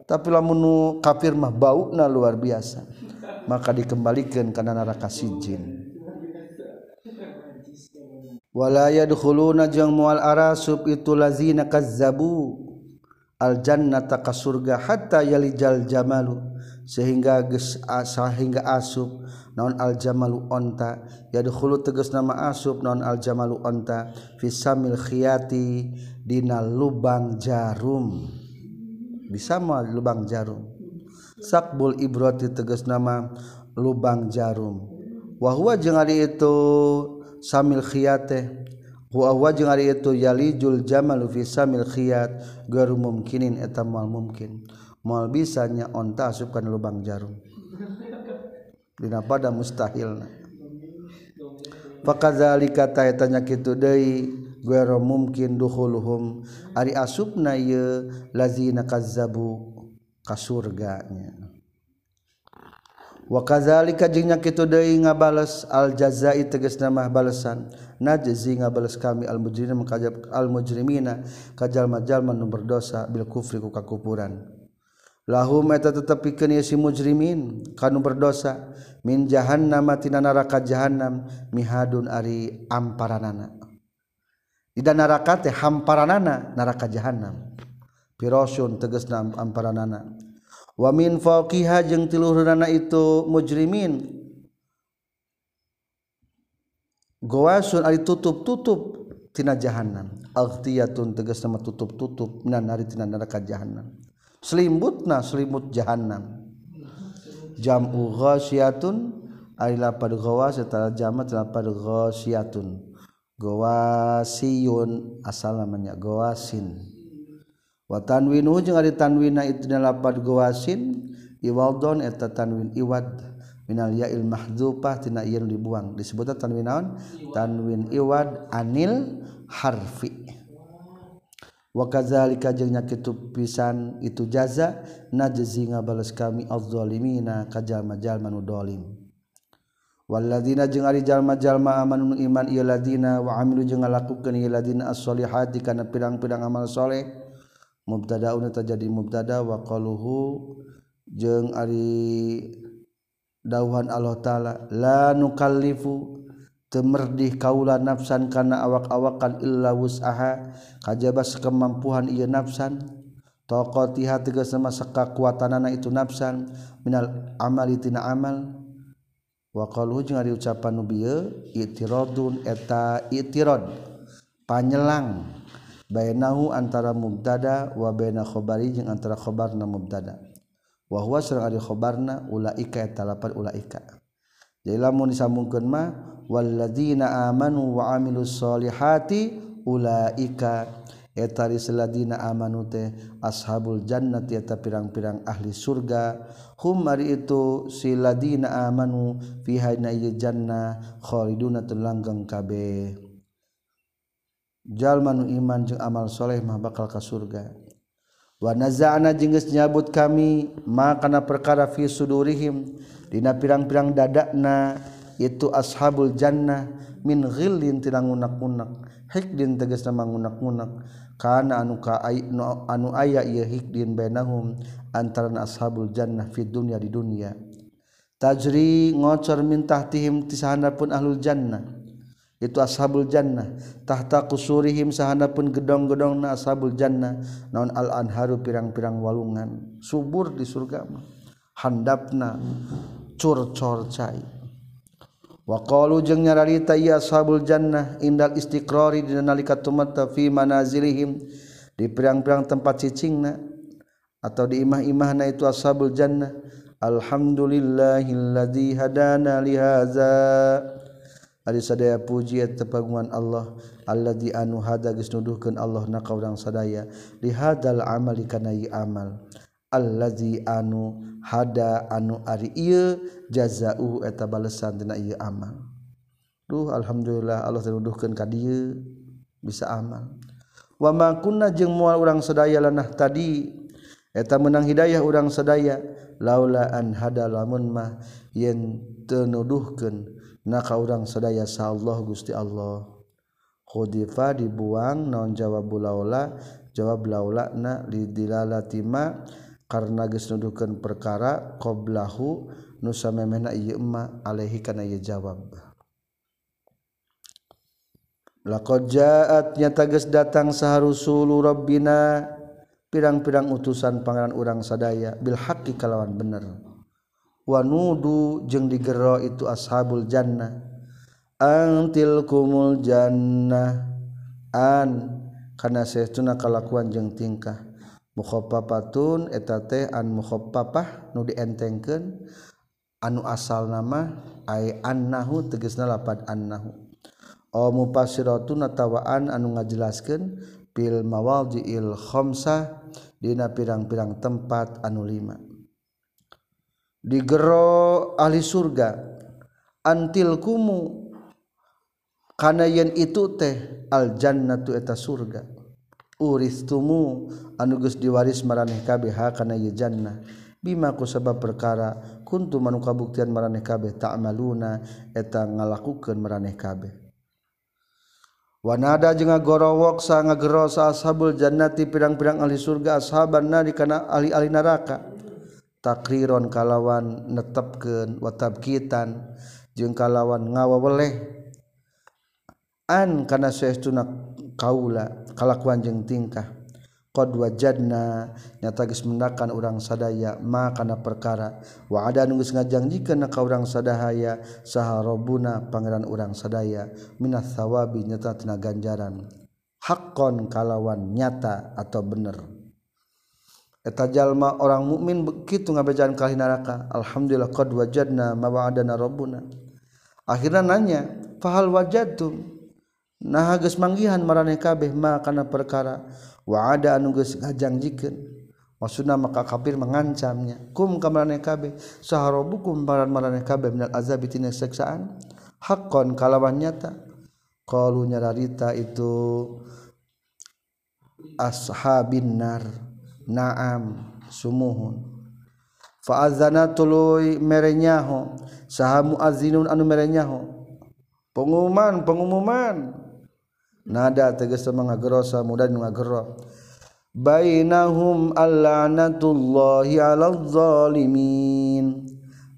tapi lamun kafir mah bau na luar biasa. Maka dikembalikan karena neraka sijin. Wala yadkhuluna jeung mual arasub itu lazina kazzabu. Al jannata ka surga hatta yalijal jamalu. Sehingga ges sehingga asub naon al jamalu onta. Yadkhulu tegas nama asub naon al jamalu onta. Fi samil khiyati dina lubang jarum. bisamal lubang jarum. Sakbul ibroti tegas nama lubang jarum. Wahwa jeung ari itu samil khiyate wahwa jeung ari itu yalijul jamalu fi samil khiyat. Garu mumkinin eta moal mumkin. Moal bisanya onta asupkan lubang jarum. Dina pada mustahilna fakadzalika ta eta nya kitu deui. guero mungkin dukhuluhum ari asubna ye lazina kazzabu ka surganya. Wa kadzalika jeung nya kitu deui ngabales al jazai tegas mah balesan. Najzi ngabales kami al mujrimin kajab al mujrimina kajal jalma nu berdosa bil kufri ku kakupuran. Lahum eta tetepikeun si mujrimin kanu berdosa. Min jahannam tina neraka jahannam. Mihadun ari amparanana. Di neraka teh hamparanana neraka jahannam. Pirosun tegasna amparanana wamin fauqiha jeung tiluhurna itu mujrimin. Gowasun ari tutup-tutup tina jahannam. Aghtiyatun nama tutup-tutup nan ari tina neraka jahannam. Selimbutna selimut jahannam. Jam'u ghasyatun ari lapad ghawas eta jamat lapad ghasyatun gowasiyun asal namanya gawasin wa tanwinu jeung ari tanwina itu dina lapan gowasin iwadon eta tanwin iwad. Minal ya'il mahdzufah tina ieu dibuang. Disebutna tanwin naon? Tanwin iwad anil harfi. Wa kadzalika jeung nyakitu pisan itu jaza najzi ngabales kami adzalimina ka jalma-jalma nu dolim. Waladzina jeung ari jalma-jalma amanu iman ieu ladzina wa amilu jeung ngalakukeun ieu ladzina as-solihati kana pirang-pirang amal soleh. Mubtadaun eta jadi mubtada wa qaluhu jeung ari dawuhan Allah taala la nukallifu temerdih kaula nafsan kana awak-awakan illa wus'aha. Kajaba sakemampuan ieu nafsan toqatiha tegas sama sakakuatanana itu nafsan minal amali tina amal. wakalujung ari ucapan nubiye itirodun eta itirod panyelang bainahu antara mubtada wa baina khobari jeung antara khobarna mubtada. Wa huwa sareng ari khobarna ulaika eta lapan ulaika. Jadi lamun disambungkeun mah walladzina amanu wa amilus solihati ulaika etari seladina amanute ashabul jannati eta pirang-pirang ahli surga. Hum mari itu siladina amanu fi hayna jannah khaliduna langgeng kabe jalma nu iman jeung amal soleh mah bakal ka surga. Wa naza'na jenggeus nyabut kami ma kana perkara fi sudurihim. Dina pirang-pirang dadakna itu ashabul jannah. min ghillin tina ngunak-ngunak hikdin tegas nama ngunak-ngunak kana anu ka no, anu aya ieu hikdin bainahum antara ashabul jannah fi dunya di dunya. Tajri ngocor min tahtihim tisahana pun ahlul jannah. Itu ashabul jannah. Tahta kusurihim sahana pun gedong-gedong na ashabul jannah. Naon al anharu pirang-pirang walungan. Subur di surga mah. Handapna cur-cor cai. Waqalu jeung nyararita ieu ashabul jannah indal istiqrari dina nalika tumata fi manazilihim di pirang-pirang tempat cicingna atau di imah-imahna itu ashabul jannah. Alhamdulillahilladzi hadana li hadza. Ari sadaya puji eta Allah alladzi anu hada geus nuduhkeun Allah na kaurang sadaya li hadzal amali kana amal. allazi anu hada anu ari ieu jazaa'u eta balesan dina ieu amal. Duh alhamdulillah Allah nuduhkeun ka dieu bisa amal. Wa ma kunna jeung moal urang sadaya lanah tadi eta menang hidayah urang sadaya laula an hada lamun mah yen teu nuduhkeun na ka urang sadaya sa Allah Gusti Allah. Khudifa dibuang non jawab laula jawab laula na lidilalatima karena geus nuduhkeun perkara qablahu nu samemehna ieu emma alaihi kana ieu jawab. Lajaatnya tages datang seharusulu Robbina pirang-pirang utusan pangeran urang sadaya Bilhaqi kalawan bener. Wanudu jeung digero itu ashabul Jannah. Antil kumul Jannah. Karena saya tun kalakuan jeng tingkah mukhopaun eta an mukhopah nu dientengken anu asal nama ai annahu tegesna lapat annahu. O mupasiratun natawaan anu ngajelaskeun pil mawadhi'il khamsah dina pirang-pirang tempat anu lima. Digero ahli surga antilkumu kana yen itu teh al jannatu eta surga. uristumu anuges diwaris maraneh kabeh kana ieu jannah. Bima ku sabab perkara kuntu manu kabuktian maraneh kabeh ta'maluna eta ngalakukeun maraneh kabeh. Wanada jeung ngagorowok sa ngagerosa ashabul jannati pirang-pirang ahli surga ashaban nari kana ahli-ahli neraka. Takriron kalawan netepkeun watabkitan jeung kalawan ngawaweleh an kana saestuna kaula. kalakuan jeng tingkah. Qad wajadna nyata geus mendakan urang sadaya ma kana perkara. Wa ada nu geus ngajanjikeun ka urang sadaya saha rabbuna pangeran urang sadaya minas sawabi nyata tina ganjaran. Haqqon kalawan nyata atau bener. Eta jalma orang mukmin begitu ngabejaan ka neraka. Alhamdulillah qad wajadna ma wa'adana rabbuna. Akhirnya nanya fahal wajadtum? nah geus manggihan maraneh kabeh ma kana perkara. Wa ada anu geus ngajangjikeun maksudna maka kafir mengancamnya. Kum ka maraneh kabeh saharobukum baran maraneh kabeh minal azabi tina seksaan haqqan kalawan nyata. Qalu nyararita itu ashabin nar. Naam sumuhun. Faazana tuluy merenyaho. Saha muazzinun anu merenyaho. Pengumuman pengumuman. nada teges mangaggerosa mudan ngagero bainahum allanatullahi alal zalimin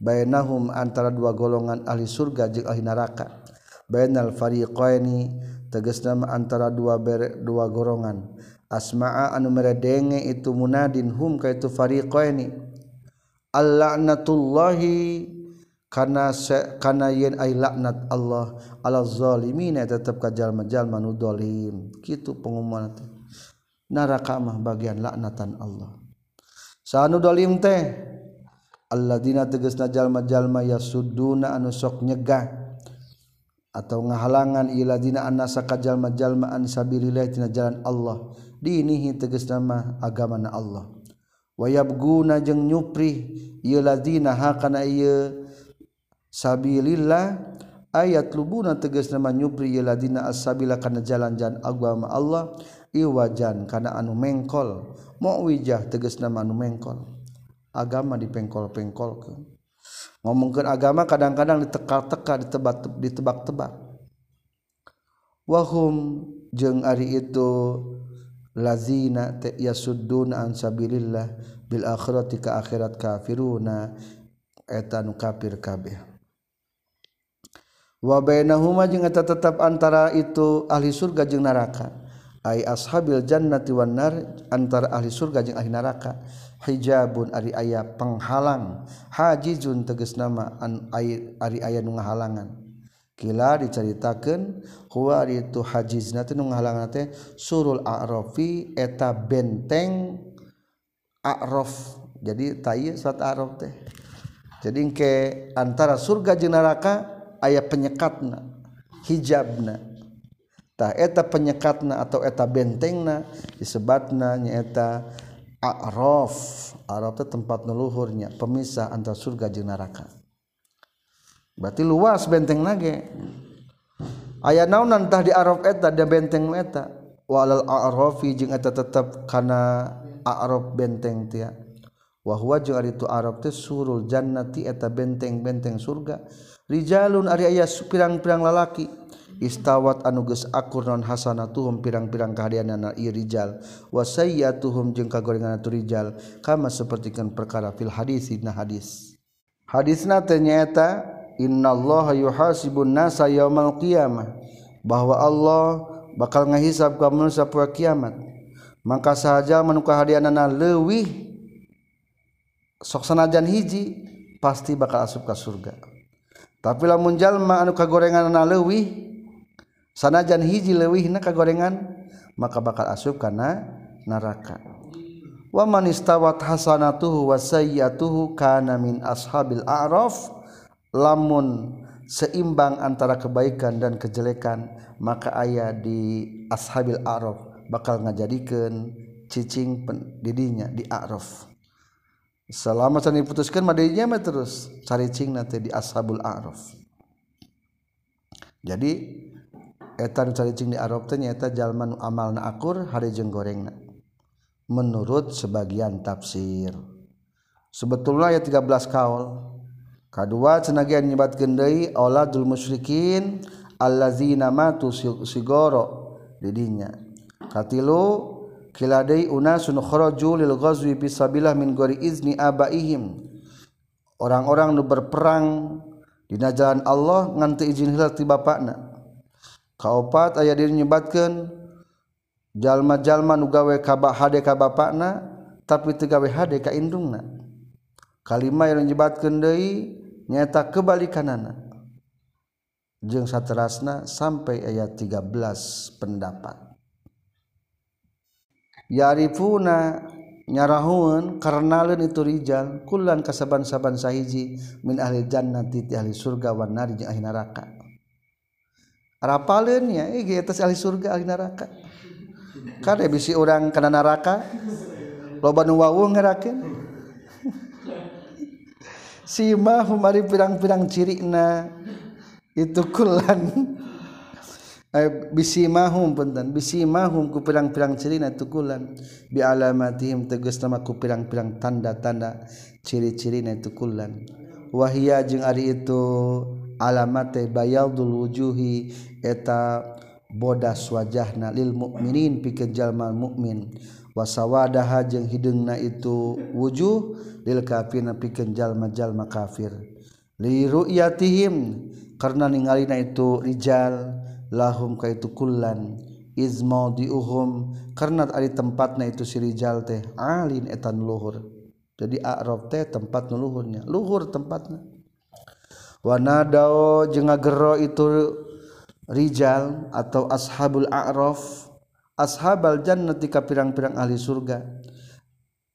bainahum antara dua golongan ahli surga jeung ahli neraka. Bainal fariqaini teges nama antara dua ber, dua golongan. Asma'a anu meredenge itu munadin hum kaitu fariqaini. Allanatullahi karena karena yen ay laknat Allah ala zalimina tetap kajal majal manu dolim. Gitu pengumuman teh. Neraka mah bagian laknatan Allah. Sanu dolim teh alladzina tegasna jalma jalma yasudduna anu sok nyegah. Atau ngahalangan iladina annasa kajalma jalma an sabilillah tina jalan Allah. Dinihi tegasna mah agamana Allah. Wayabguna jeung nyupri ieu ladina hakana ieu sabilillah ayat lubuna tegas nama nyubri ladina as-sabila kana jalan-jalan agama Allah iwajan kana anu mengkol. Muwijah tegas nama anu mengkol. Agama dipengkol-pengkolkeun ngomongkeun agama kadang-kadang ditekal-teka ditebak ditebak-tebak. Wahum jeung ari itu lazina yasudduna an sabilillah bil akhirati ka akhirat kafiruna eta nu kafir kabeh. wabainahuma jeung eta tetap antara itu ahli surga jeung neraka. Ai ashabil jannati wan nar antara ahli surga jeung ahli neraka. Hijabun ari aya penghalang. Hajizun tegas nama an ari aya nu ngahalangan. Kila diceritakeun huwa ari itu hajizna teh nu ngahalangan teh surul a'rafi eta benteng a'raf. Jadi tai surat a'raf teh. Jadi ke antara surga jeung neraka ayah penyekatna hijabna. Tah eta penyekatna atau eta bentengna disebatna nyaeta a'raf. A'raf itu tempat leluhurnya pemisah antara surga jeung neraka. Berarti luas benteng nage. Ayah naunan tah di a'raf eta di benteng eta. Walal a'rafi jeung eta tetep kana a'raf benteng tiap wahwa jeung ari tu Arab teh surul jannati eta benteng-benteng surga. Rijalun ari aya pirang-pirang lalaki. Istawat anu geus akur non hasanatuhum pirang-pirang kahadianana ieu rijal. Wa sayyatuhum jeung kagorengan tu rijal. Kama sapertikeun perkara fil hadis dina hadis. Hadisna teh nyaeta innallaha yuhasibun nasa yaumal qiyamah. Bahwa Allah bakal ngahisab ka manusia poe kiamat. Maka sahaja manuka hadianana leuwih soksanajan hiji pasti bakal asup ka surga. Tapi lamun jalma anu kagorengan na leuwih sanajan hiji leuwih na kagorengan maka bakal asup kana neraka. Wa man istawat hasanatuhu wa sayyatuhu kana min ashabil a'raf lamun seimbang antara kebaikan dan kejelekan maka ayah di ashabil a'raf bakal ngajadikeun cicing didinya di a'raf. selama can diputuskan madainya mah terus. Caricing nanti di ashabul a'raf. Jadi eta nu caricing di a'raf teh nyaeta jalma nu amalna akur hari jeung gorengna. Menurut sebagian tafsir. Sebetulnya aya 13 kaul kedua cenagian nyebat gendai auladul musyrikin allazina matu sigoro didinya katilu kiladai unasun kharaju lil ghazwi bisabilah min ghairi izni abaihim. Orang-orang nu berperang dina jalan Allah ngan teu izin hilal ti bapakna. Kaopat aya diri nyebatkeun jalma-jalma nu gawe ka hade ka bapakna tapi teu gawe hade ka indungna. Kalimah yang nyebatkeun deui nyata kebalikanana jeung saterasna sampai ayat 13 pendapat. yarifuna nyarahun karenaun itu Rijal Kulan kasaban-saban sahiji min ahli jannati ti ahli surga wan nari jeung ahli neraka. Rapalin ya ieu atas ahli surga ahli neraka. Kada bisi urang kana neraka? Loba nu wawuh ngerakeun. Simahum ari pirang-pirang cirina itu kulan eh, bisi mahum punten. Bisi mahum ku pirang-pirang cirina tukulan. Bi alamatihim tegas nama ku pirang-pirang tanda-tanda ciri-cirina tukulan. Wahia jeung ari itu alamate bayadul wujuhi eta bodas wajahna lil mukminin pikeun jalma mukmin wasawadaha jeung hideungna itu wujuh lil kafirna pikeun jalma-jalma kafir. Li ru'yatihim karena ningalina itu rijal lahum ka itu kullan izmau diuhum karena ari tempatna itu sirijal teh alin etan luhur. Jadi a'rab teh tempat luhurnya luhur tempatna. Wanadao jeung ngagero itu rijal atau ashabul a'raf ashabal jannati ka pirang-pirang ahli surga.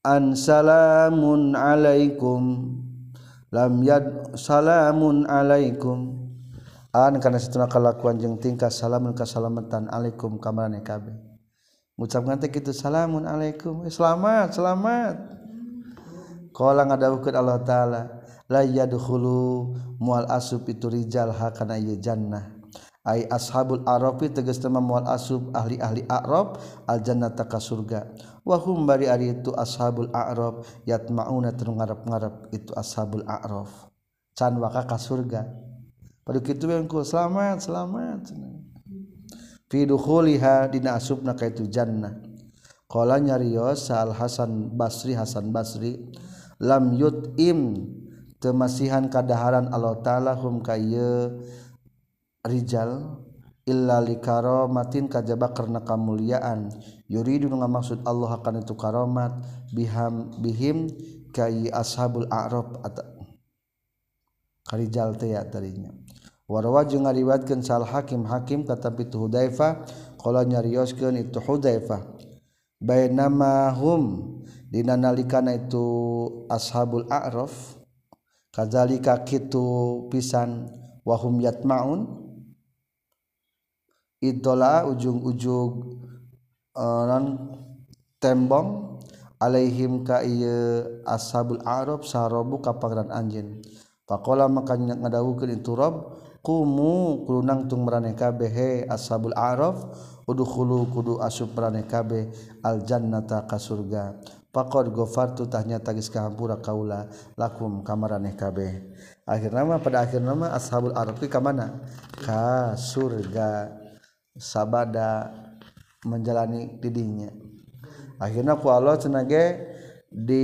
An salamun alaikum lam yad salamun alaikum. an karena setuna kalakuan jeung tingkah salamun kasalamatan alaikum kamarane kabeh ngucapkeun teh kitu salamun alaikum. Eh, selamat selamat. Qala ngadawukeun Allah taala la yadkhulu mual asub itu rijal ha kana ieu jannah. Ay ashabul arafi tegas tema mual asub ahli-ahli a'rab al jannata ka surga. Wa hum bari ari itu ashabul a'rab yatmauna teu ngarep-ngarep itu ashabul a'raf. Can waka ka surga. Pada kitu ku selamat selamat. Fi dukhuliha dina asubna ka itu jannah. Qala nyarios Al Hasan Basri Hasan Basri lam yut'im. Temasihan kadaharan Allah taala hum kaya rijal illa matin kajaba karena kemuliaan. Yuridu maksud Allah akan itu karomat biham bihim kai ashabul a'rab karijal teh ya tadinya. Warwa jeung ngariwatkeun sal hakim hakim kata itu hudaifa qala nyarioskeun itu hudaifa bainama hum dina nalikana itu ashabul a'raf kadzalika kitu pisan wahum yatmaun. Idola ujung-ujung uh, tembong alaihim ka ieu ashabul arab sarobu ka pangeran anjeun Pakola makanya ngadawukeun itu Rabb kumu kulunang tung maraneh kabeh he ashabul araf udkhulu kudu asub maraneh kabeh al jannata ka surga. Faqad ghafartu tahnya tagis kahampura kaula lakum kamaraneh kabeh. Akhir nama pada akhir nama ashabul araf ka mana? Ka surga. Sabada menjalani didinya akhirnya ku Allah cenah ge di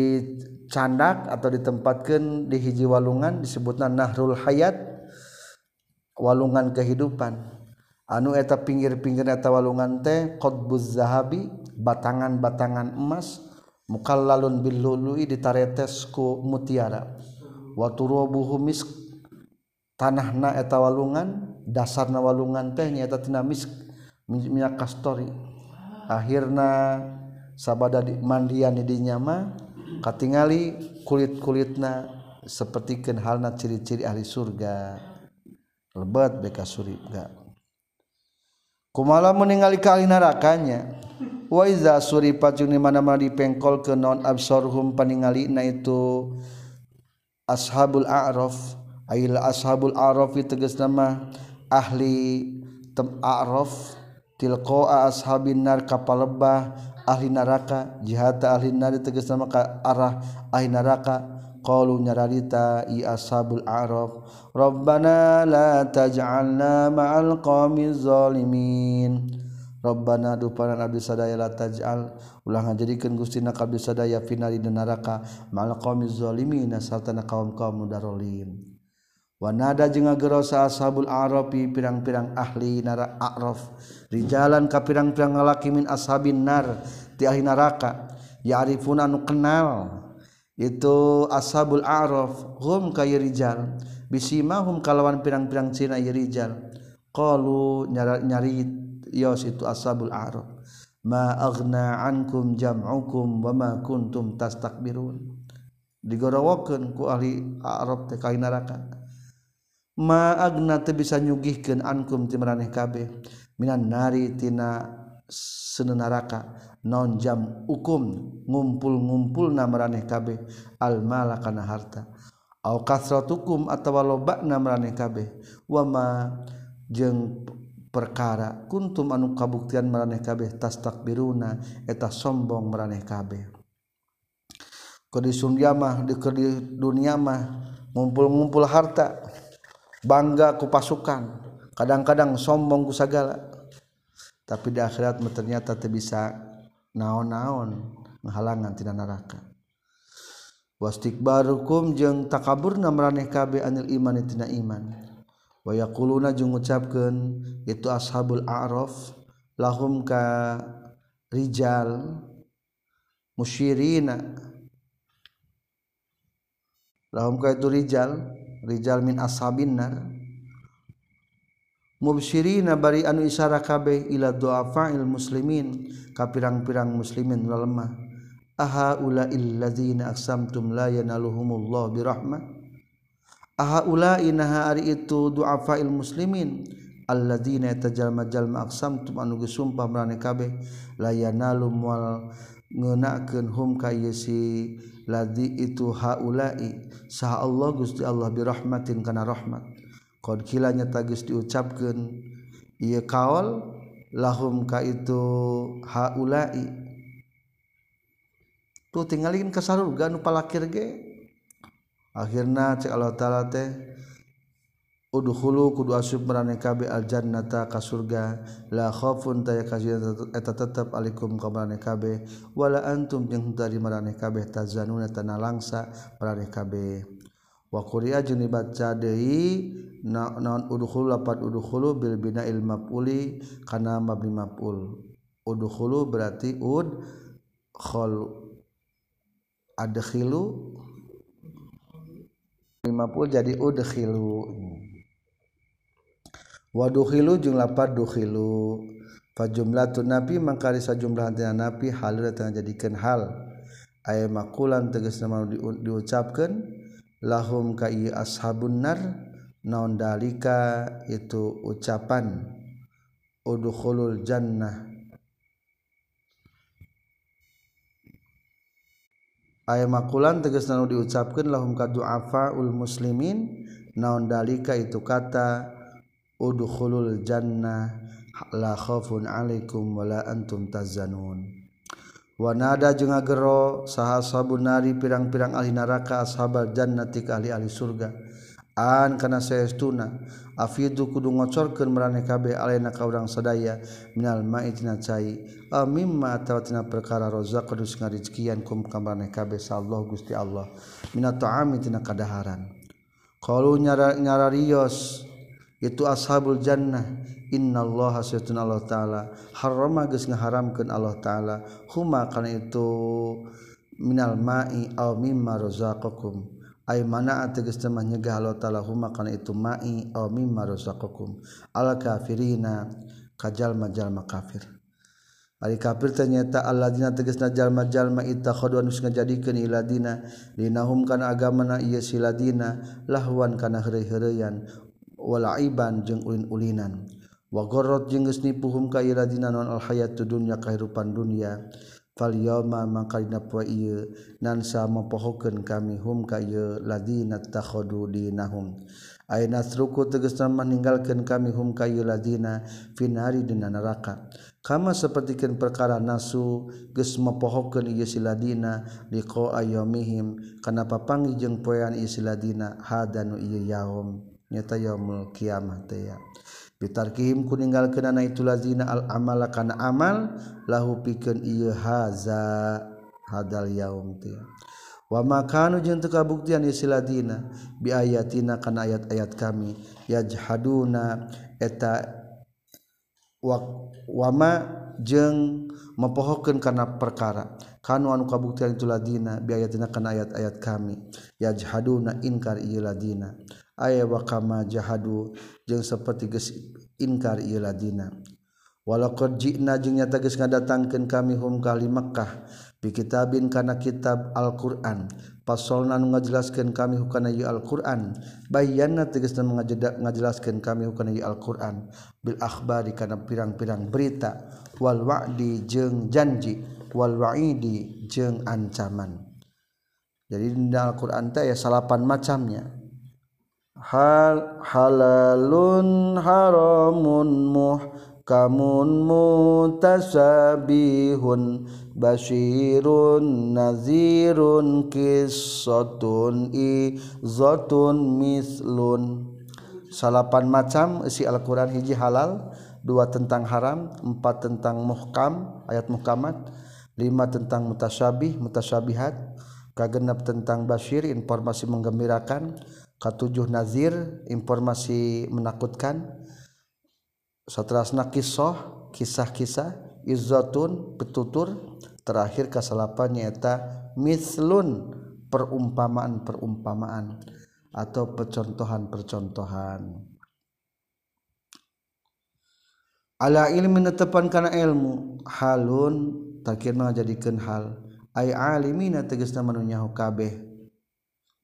candak atau ditempatkan di hiji walungan disebutnya Nahrul Hayat walungan kehidupan. Anu eta pinggir-pinggir eta walungan teh qutbuz zahabi batangan-batangan emas mukallalun bil lului ditaretes ku mutiara. Wa turubuhu misk tanahna eta walungan dasarna walungan teh nyaeta tina misk minyak kastori. Akhirna sabada mandian di nyama katingali kulit-kulitna sepertikan halna ciri-ciri ahli surga. Lebat beka surga. Kumala meninggali kali narakanya wa iza suripat jeung mana-mana dipengkol ke non absorhum paningali na itu ashabul a'raf ail ashabul a'raf tegas nama ahli tem a'raf tilqa ashabin nar kapalebah ahli naraka jihata ahli nari tegas nama ka arah ahli naraka qalu nyararita i ashabul a'raf rabbana la taj'alna ma'al qaumiz zalimin. Rabbana dupanan abdi sadaya la taj'al. Ulah ngajadikeun Gustina ka abdi sadaya finali di neraka. Ma'al qaumiz zalimin sarta kaum-kaum mudarolim Wanada jeung ngagerosa ashabul arafi pirang-pirang ahli nara a'raf. Rijalan ka pirang-pirang lalaki min ashabin nar ti ahli neraka ya'rifuna nu kenal. Itu ashabul a'raf hum ka rijal. Bisimahum kalawan pirang-pirang cina ieu rijal. Qalu nyari, nyari yos itu ashabul a'raf. Ma aghna ankum jam'ukum wa ma kuntum tastakbirun. Digorowokeun ku ahli a'raf teh ka neraka maagna teu bisa nyugihkeun ankum ti maraneh kabeh. Minan nari tina senu neraka non jam hukum ngumpul-ngumpulna maraneh kabeh. Al mala kana harta. Au kasratukum atawa lobana maraneh kabeh. Wama jeung perkara kuntum anu kabuktian maraneh kabeh tas takbiruna eta sombong maraneh kabeh. Kudu sumjamah di dunia mah ngumpul-ngumpul harta. bangga ku pasukan. Kadang-kadang sombong ku sagala tapi di akhirat ternyata teu bisa naon-naon menghalangan tina neraka. Wastik barukum jeung takaburna maraneh kabeh anil iman tina iman. Wa yaquluna jeung ngucapkeun itu ashabul a'raf lahum ka rijal musyirina. Lahum ka itu rijal Rijal min ashabinar mubsyirina bari anu isyara kabeh ila du'afa'il muslimin ka pirang-pirang muslimin lemah aha ula illadzina aqsamtum la yanaluhumullahu birahmah. Aha ula inaha ari itu du'afa'il muslimin alladzina tajalma jalma aqsamtum anu geus sumpah marane kabeh la yanalu mual ngenakeun hum ka si ladzi itu haula'i. Saha Allah Gusti Allah birahmatin kana rahmat. Qad kila nyata diucapkeun ieu kaol lahum ka itu haula'i. Tuh tinggalin ke sarurga nu palakir ge. Akhirna cek Allah taala teh udkhulu kudu asup marane kabe al jannata ka surga. La khaufun ta yakazina eta tetep alaikum ka marane kabe wala antum jeung dari marane kabe tazanuna tanalangsa marane kabe wa quri'a jeung dibaca deui naon udkhulu lapat udkhulu bil bina'il maf'uli kana mabni maf'ul. Udkhulu berarti ud khol adkhilu. Maf'ul jadi udkhilu waduhilu jeung lapar duhilu. Fajumlah tu napi mangkari sajumlah antina napi hal tengah jadikan hal. Ayat makulan tegas nama di, diucapkan lahum ka ashabun nar naon dalika? Itu ucapan. Udkhulul jannah. Ayat makulan tegas nama diucapkan lahum ka du'afa ul muslimin naon dalika? Itu kata udkhulul jannah la khaufun alaikum wa la antum tazanun Wanada jeung agero saha sabun nari pirang-pirang ahli neraka ashabal jannati ka ahli ahli surga. An kana saestuna afidu kudu ngocorkeun marane kabeh alena ka urang sadaya minal ma'i tina cai mimma atawatina perkara rozak kudu ngarizkian kum kamane kabeh sallallahu Gusti Allah. Minat ta'ami tina kadaharan. Qalu nyara nyararios itu ashabul Jannah. Innallaha setun Allah ta'ala. Harrama geus ngaharamkeun Allah ta'ala. Huma kana itu minal ma'i aw mimma razaqakum. Ay mana ateges teh nyegah Allah ta'ala. Huma kana itu ma'i aw mimma razaqakum. Al kafirina kajal majal makafir Ari kafir ternyata alladzina tegasna jalma-jalma ittakhadun geus ngajadikeun iladina. Dinahum kana agamana ieu siladina. Lahwan kana heureuy-heureuyan. walaiban jeung ulin-ulinan. Wagorrot jeung geus nipuhum ka iradina non al hayatu dunya kahirupan dunya. Fal yauma mangka dina poe ieu nansa mapohokeun kami hum ka ieu ladina takhadu dinahum. Ayeuna nasruku tegasna meninggalkeun kami hum ka ieu ladina finari dina neraka. Kama sapertikeun perkara nasu geus mapohokeun ieu siladina liqa ayyamihim kana papangi jeung poean ieu siladina hadanu ieu yaum. nyata yaumul kiamah teh ya. Bitarkihim ku ninggalkeunana itu lazina al amala kana amal lahu pikeun ieu haza hadal yaum teh wa makanu jeung teu kabuktian ieu siladina bi ayatina kana ayat-ayat kami yajhaduna eta wama jeung mempohokan karena perkara. Kanu anu kabuktian itu ladina biayatina kana ayat-ayat kami yajhaduna inkar ieu ladina aya wakama jahadu jeung seperti geus inkar ieu ladina walaqad ji'na jeung nyata geus ngadatangkeun kami hum kali Makkah bi kitabin kana kitab Al-Qur'an. Pasolna nu ngajelaskeun kami hukana ieu Al-Qur'an. Bayanna tegasna ngajelaskeun kami hukana ieu Al-Qur'an. Bil akhbari kana pirang-pirang berita. Wal wa'di jeung janji. Wal wa'idi jeung ancaman. Jadi di Al-Qur'an teh ya salapan macamnya. hal halalun haramun muhkamun mutasabihun basyirun nazirun kisatun izatun mislun. Salapan macam isi Al-Quran hiji halal dua tentang haram empat tentang muhkam ayat muhkamat lima tentang mutasabih mutasabihat kagenap tentang basyir informasi menggembirakan ketujuh nazir informasi menakutkan. Seterusnya kisah kisah-kisah. Izotun petutur. Terakhir kesalapannya eta mislun perumpamaan perumpamaan atau percontohan-percontohan. Ala ilmi netepan kana ilmu halun takir jadikan hal. Ay alimina tegasna manu nyaho kabeh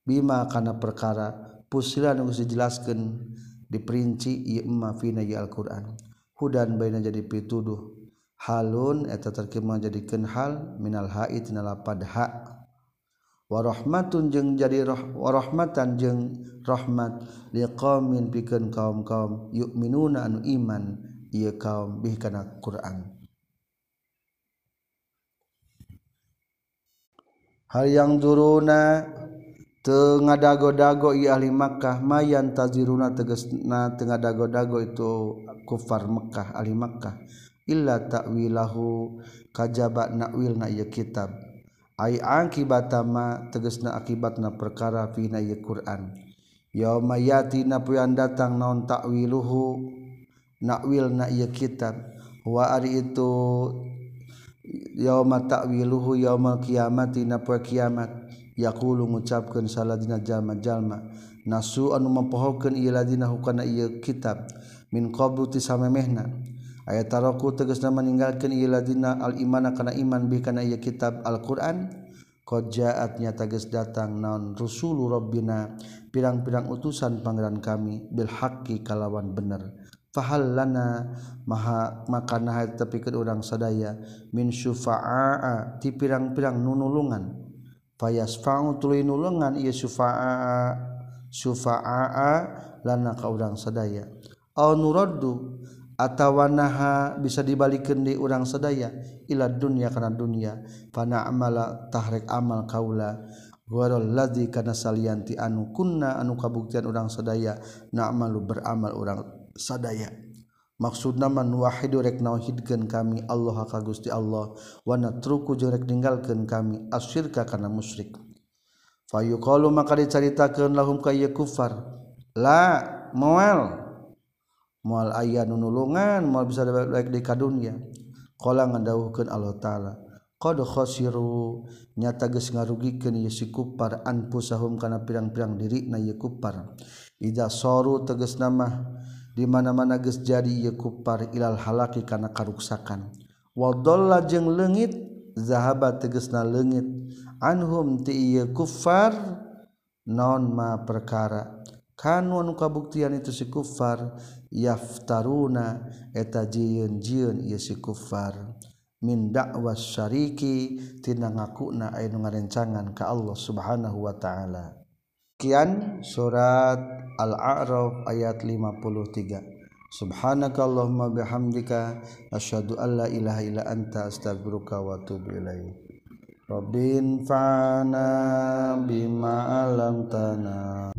bima kana perkara pusila nu geus dijelaskeun diperinci ieu ma fina Al-Qur'an. Hudan baina jadi pituduh. Halun eta terkemah jadikeun hal minal haid nalapad ha. Wa rahmatun jeung jadi roh wa rahmatan jeung rahmat liqaumin pikeun kaum-kaum yu'minuna anu iman ieu kaum bih kana Qur'an. Hal yang zuruna ngadago-dago i ahli Makkah mayan taziruna tegesna tengah dago-dago itu kufar Mekkah ahli Makkah. Illa ta'wilahu kajaba nakwilna ieu kitab. Ai akibatama tegesna akibatna perkara fina ieu Quran. Yauma yatina puyan datang naon ta'wiluhu nakwilna ieu kitab. Wa ari itu yauma ta'wiluhu yaumal qiyamati na kiamat. yakulu ngucapkan saladina jalma-jalma nasu anu mempohokan iladina hukana iya kitab. Min qablu ti samemehna. Ayat taraku tegasna meninggalkan iladina al imana kana iman bi kana iya kitab al Quran qad ja'atnya tegas datang naon rusulu rabbina pirang-pirang utusan pangeran kami bil haqqi kalawan bener. Fahal lana maha maka nah tapi ke orang sadaya min syufa'a ti pirang-pirang nunulungan. payasfa'u tuluy nulungan ieu syufa'a syufa'a lana ka urang sadaya. Au nuraddu atawa naha bisa dibalikeun di urang sadaya ila dunya kana dunya. Pana amala tahrek amal kaula gharal ladzi kana salianti anu kunna anu kabuktian urang sadaya na'malu beramal urang sadaya. maksud naman Wahidu rek kami Allah ka Gusti Allah wana truku jerek meninggalkan kami asyirka karena musyrik. Fayuqalu maka dicaritakeun lahum ka kufar la moal moal aya nu nulungan moal bisa baik di kadunya qala ngandawuhkeun Allah taala qad khasiru. Nyata geus ngarugikeun ye si kufar anfusahum kana pirang-pirang dirina ye kufar. Ida soru tegas nama di mana-mana geus jadi yekupar ilal halaki kana karuksakan. Wadolla jeung leungit zahaba tegesna leungit. Anhum ti kufar non ma perkara? Kanun kabuktian itu si kufar yaftaruna eta jieun jieun ieu si kufar min da'was syariki tina ngakuna anu ngarencangan ka Allah Subhanahu wa taala. Kian surat Al-A'raf ayat 53. Subhanakallahumma bihamdika asyhadu an la ilaha illa anta astaghfiruka wa atubu ilaik. Rabbin fa'na bima alam tanah